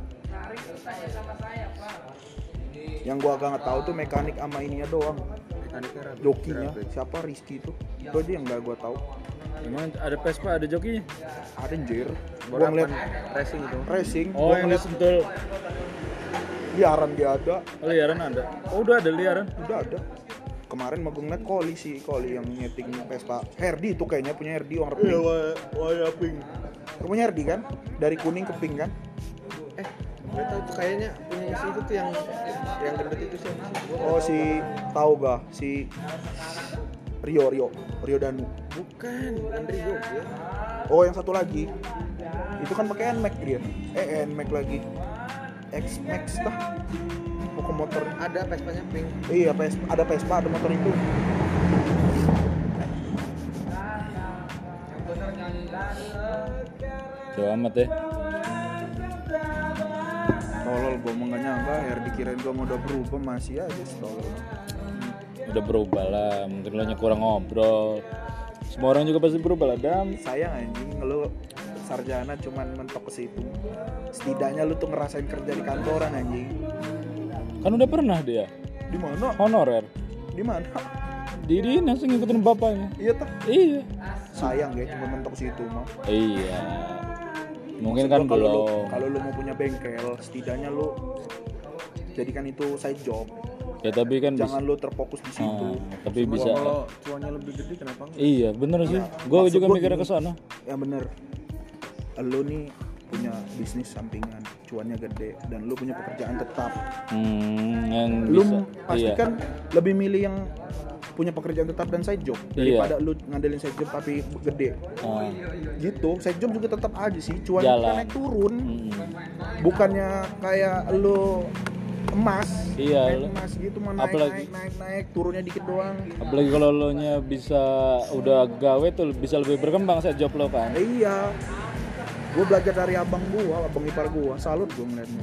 Speaker 3: Yang gua agak nggak tahu tuh mekanik sama ininya doang.
Speaker 2: Mekaniknya rapi.
Speaker 3: jokinya.
Speaker 2: Rapi.
Speaker 3: siapa? Rizky itu itu aja yang nggak gua tahu.
Speaker 1: Emang ada Vespa, ada jokinya?
Speaker 3: ada anjir. Gua ngeliat
Speaker 2: racing itu.
Speaker 3: racing.
Speaker 1: Oh,
Speaker 3: gua
Speaker 1: yang
Speaker 3: ngeliat
Speaker 1: disentul
Speaker 3: liaran dia ada.
Speaker 1: Oh, liaran ada. Oh, udah ada liaran.
Speaker 3: udah ada. Kemarin mau gue ngeliat Koli sih Koli yang nyeting Vespa. Herdi itu kayaknya punya Herdi warna pink.
Speaker 2: warna pink.
Speaker 3: punya Herdi kan? Dari kuning ke pink kan
Speaker 2: Gue tahu tuh kayaknya punya si itu tuh yang yang gendut itu siapa sih?
Speaker 3: Oh si tahu gak si Rio Rio Rio Danu
Speaker 2: bukan Andrio ya.
Speaker 3: oh yang satu lagi itu kan pakai NMAX dia eh NMAX lagi X Max dah pokok motor
Speaker 2: Ada Vespa-nya pink.
Speaker 3: iya Vespa, ada Vespa ada motor itu
Speaker 1: Coba amat ya.
Speaker 3: Tolol gue mau nggak nyangka Herdi kirain gue mau udah berubah masih aja tolol
Speaker 1: Udah berubah lah, mungkin lo nya kurang ngobrol. Semua orang juga pasti berubah lah, Dam.
Speaker 3: sayang anjing lu sarjana cuman mentok ke situ setidaknya lu tuh ngerasain kerja di kantoran anjing
Speaker 1: Kan udah pernah dia
Speaker 3: di mana
Speaker 1: honorer.
Speaker 3: di mana
Speaker 1: Di dinas ngikutin bapaknya.
Speaker 3: iya tuh
Speaker 1: Iya.
Speaker 3: sayang ya cuma mentok situ mah
Speaker 1: Iya. Mungkin
Speaker 3: Maksud
Speaker 1: kan
Speaker 3: kalau lu,
Speaker 1: belum.
Speaker 3: kalau lu mau punya bengkel setidaknya lu jadikan itu side job
Speaker 1: Ya tapi kan bisa.
Speaker 3: jangan lu terfokus di situ
Speaker 1: Ah, tapi bisa.
Speaker 2: Kalau cuannya lebih gede kenapa enggak?
Speaker 1: Iya, bener sih. Gue
Speaker 3: maksud
Speaker 1: juga
Speaker 3: gua
Speaker 1: mikirnya ke sana.
Speaker 3: ya bener lu nih punya bisnis sampingan cuannya gede dan lu punya pekerjaan tetap
Speaker 1: Hmm, yang
Speaker 3: lu
Speaker 1: bisa.
Speaker 3: pasti
Speaker 1: Iya.
Speaker 3: kan lebih milih yang punya pekerjaan tetap dan side job.
Speaker 1: Iya.
Speaker 3: daripada lu ngandelin side job tapi gede.
Speaker 1: Ah,
Speaker 3: gitu side job juga tetap aja sih cuan kan naik turun.
Speaker 1: Mm,
Speaker 3: bukannya kayak lu emas
Speaker 1: Iya,
Speaker 3: naik emas gitu mah naik
Speaker 1: apalagi-
Speaker 3: naik naik naik turunnya dikit doang.
Speaker 1: Apalagi kalau lo nya bisa udah gawe tuh bisa lebih berkembang set job lo kan.
Speaker 3: Iya. Gue belajar dari abang gua abang ipar gua. Salut gue ngeliatnya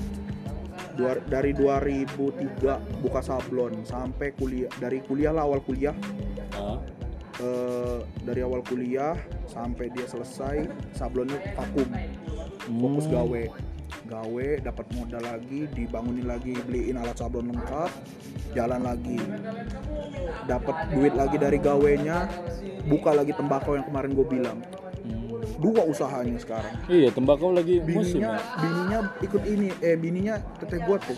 Speaker 3: Dua- dari 2003 buka sablon sampai kuliah dari kuliah lah awal kuliah.
Speaker 1: Ah,
Speaker 3: eh, dari awal kuliah sampai dia selesai sablonnya vakum. Fokus
Speaker 1: Hmm.
Speaker 3: gawe. Gawe dapat modal lagi dibangunin lagi beliin alat sablon lengkap jalan lagi. Dapat duit lagi dari gawenya buka lagi tembakau yang kemarin gue bilang. Dua usahanya sekarang
Speaker 1: Iya, tembakau lagi musim.
Speaker 3: bininya
Speaker 1: ya.
Speaker 3: bininya ikut ini eh bininya teteh gua tuh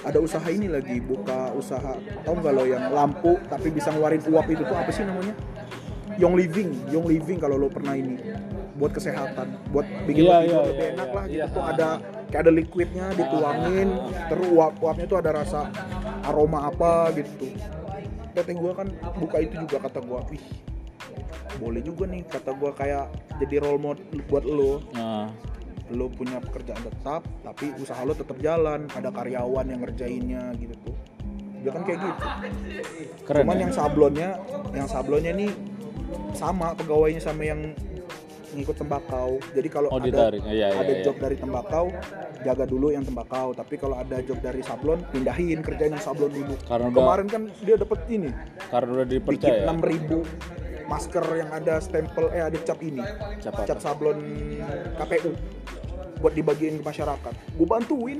Speaker 3: ada usaha ini lagi buka usaha tau nggak lo yang lampu tapi bisa ngeluarin uap itu tuh apa sih namanya Young Living Young Living kalau lo pernah ini buat kesehatan buat bikin lo tidur
Speaker 1: iya,
Speaker 3: lebih
Speaker 1: iya,
Speaker 3: enak
Speaker 1: iya,
Speaker 3: lah gitu
Speaker 1: iya.
Speaker 3: tuh ada kayak ada liquidnya dituangin terus uap uapnya tuh ada rasa aroma apa gitu teteh gua kan buka itu juga kata gua wih boleh juga nih kata gua kayak jadi role model buat lo
Speaker 1: Nah,
Speaker 3: lo punya pekerjaan tetap tapi usaha lo tetap jalan ada karyawan yang ngerjainnya gitu tuh dia kan kayak gitu
Speaker 1: keren
Speaker 3: cuman
Speaker 1: ya.
Speaker 3: yang sablonnya yang sablonnya nih sama pegawainya sama yang ngikut tembakau jadi kalau
Speaker 1: Oh,
Speaker 3: ada
Speaker 1: ditarik. Iya, iya,
Speaker 3: ada
Speaker 1: iya.
Speaker 3: job dari tembakau jaga dulu yang tembakau tapi kalau ada job dari sablon pindahin kerjain yang sablon dulu
Speaker 1: Karena udah-
Speaker 3: kemarin kan dia dapat ini
Speaker 1: Karena udah
Speaker 3: bikin
Speaker 1: dipercaya.
Speaker 3: 6000 masker yang ada stempel eh ada cap ini.
Speaker 1: Cap
Speaker 3: cap sablon KPU buat dibagiin ke masyarakat. Gue bantuin.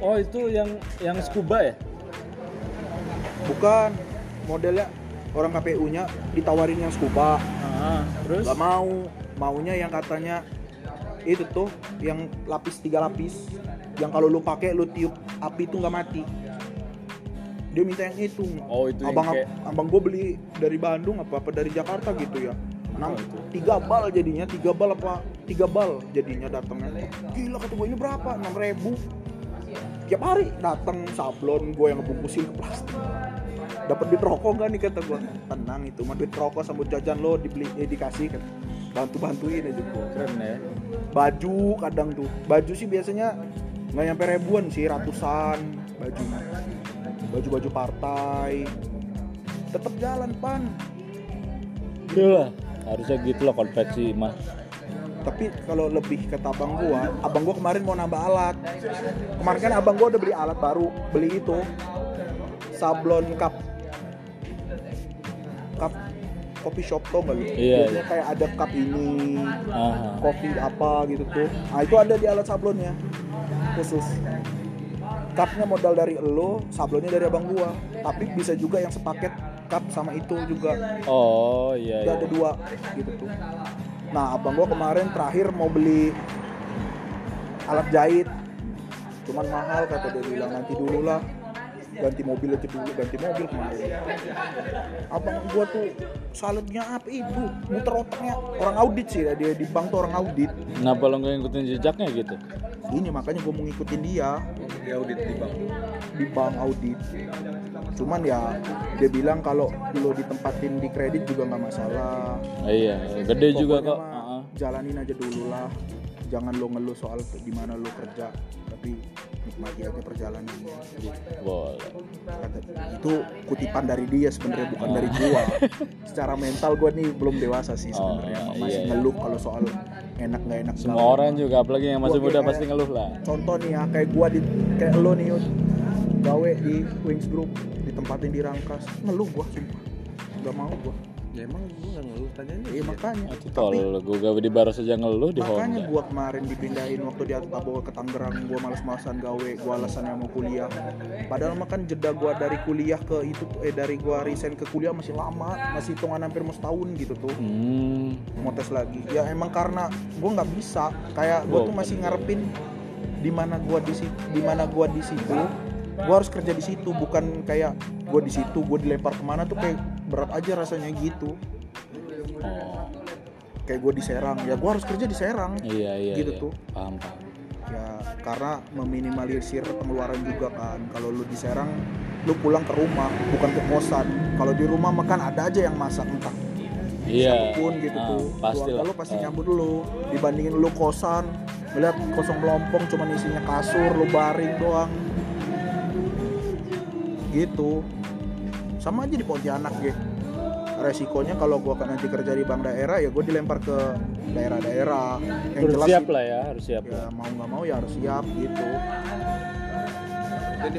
Speaker 1: Oh, itu yang yang scuba ya?
Speaker 3: bukan. Modelnya orang KPU nya ditawarin yang scuba.
Speaker 1: Ah, terus?
Speaker 3: Nggak mau. Maunya yang katanya itu tuh yang lapis tiga lapis. Yang kalau lu pakai lu tiup api itu nggak mati dia minta yang itu.
Speaker 1: Oh, itu yang
Speaker 3: abang
Speaker 1: kayak-
Speaker 3: abang gue beli dari Bandung apa apa dari Jakarta gitu ya. Enam
Speaker 1: Oh,
Speaker 3: tiga bal jadinya tiga bal apa tiga bal jadinya datangnya. Gila kata gue ini berapa? Enam ribu. Tiap hari datang sablon gue yang ngebungkusin ke plastik. Dapat duit rokok nggak nih kata gue tenang itu mah duit rokok sama jajan lo dibeli eh, dikasih kan bantu bantuin aja gue
Speaker 1: keren ya.
Speaker 3: baju kadang tuh. Baju sih biasanya nggak nyampe ribuan sih ratusan baju baju baju partai tetap jalan pan
Speaker 1: Gila, harusnya gitu lah konveksi mah.
Speaker 3: tapi kalau lebih kata abang gua abang gua kemarin mau nambah alat kemarin kan abang gua udah beli alat baru beli itu sablon cup cup coffee shop tuh nggak?
Speaker 1: Iya,
Speaker 3: Biasanya kayak ada cup ini,
Speaker 1: Aha.
Speaker 3: kopi apa gitu tuh. Nah itu ada di alat sablonnya khusus. Cupnya modal dari elo, sablonnya dari abang gua. Tapi bisa juga yang sepaket cup sama itu juga.
Speaker 1: Oh iya iya.
Speaker 3: ada dua gitu tuh. Nah abang gua kemarin terakhir mau beli alat jahit, cuman mahal kata dia bilang nanti dulu lah ganti mobil aja dulu ganti mobil kemarin abang gua tuh salutnya apa itu muter otaknya. Orang audit sih dia di bank tuh orang audit.
Speaker 1: Kenapa lo nggak ngikutin jejaknya gitu?
Speaker 3: ini makanya gua mau ngikutin dia.
Speaker 2: Dia audit di bank.
Speaker 3: di bank audit. Cuman ya dia bilang kalau lo ditempatin di kredit juga nggak masalah.
Speaker 1: Ah, iya, gede juga kok.
Speaker 3: mah
Speaker 1: Heeh.
Speaker 3: jalanin aja dulu lah. Jangan lo ngeluh soal di mana lo kerja. Tapi nikmati aja perjalanannya
Speaker 1: Boleh.
Speaker 3: Itu kutipan dari dia sebenarnya bukan dari gua secara mental gua nih belum dewasa sih
Speaker 1: Oh,
Speaker 3: sebenarnya
Speaker 1: iya,
Speaker 3: masih
Speaker 1: iya.
Speaker 3: ngeluh kalau soal enak nggak enak
Speaker 1: Semua
Speaker 3: gawe.
Speaker 1: orang juga, apalagi yang masih
Speaker 3: Gua
Speaker 1: muda
Speaker 3: kayak-
Speaker 1: pasti ngeluh lah.
Speaker 3: contoh nih ya kayak gua di kayak lo nih gawe di Wings Group ditempatin di Rangkas ngeluh gua sumpah nggak mau gua
Speaker 2: Ya emang gue gak ngeluh tanyanya.
Speaker 3: iya makanya.
Speaker 1: Itu tol, gue gawe di baru saja ngeluh di
Speaker 3: makanya gua kemarin dipindahin waktu di Atabo ke Tangerang gua males-malesan gawe gua alasannya mau kuliah. Padahal mah kan jeda gua dari kuliah ke itu tuh- eh dari gua resign ke kuliah masih lama masih hitungan hampir mau setahun gitu tuh.
Speaker 1: Hmm,
Speaker 3: mau tes lagi. Ya emang karena gua nggak bisa. Kayak gua tuh masih ngarepin di mana gua di situ di mana gua di situ. Gua harus kerja di situ bukan kayak gua di situ gua dilempar ke mana tuh kayak berat aja rasanya gitu
Speaker 1: oh,
Speaker 3: kayak gua di Serang ya gua harus kerja di Serang
Speaker 1: iya iya.
Speaker 3: Gitu
Speaker 1: iya.
Speaker 3: tuh.
Speaker 1: Paham paham.
Speaker 3: ya karena meminimalisir pengeluaran juga kan kalau lu di Serang lu pulang ke rumah bukan ke kosan kalau di rumah makan ada aja yang masak entah
Speaker 1: Iya.
Speaker 3: pun gitu
Speaker 1: ah,
Speaker 3: tuh
Speaker 1: Pasti
Speaker 3: keluarga lu pasti
Speaker 1: Ah.
Speaker 3: nyambut dulu dibandingin lu kosan melihat kosong melompong cuman isinya kasur lu baring doang gitu sama aja di Pontianak ya resikonya kalau gua kan nanti kerja di bank daerah ya gue dilempar ke daerah-daerah. Yang
Speaker 1: Harus
Speaker 3: jelas
Speaker 1: siap lah ya, harus siap.
Speaker 3: ya mau nggak mau ya harus siap gitu.
Speaker 2: Jadi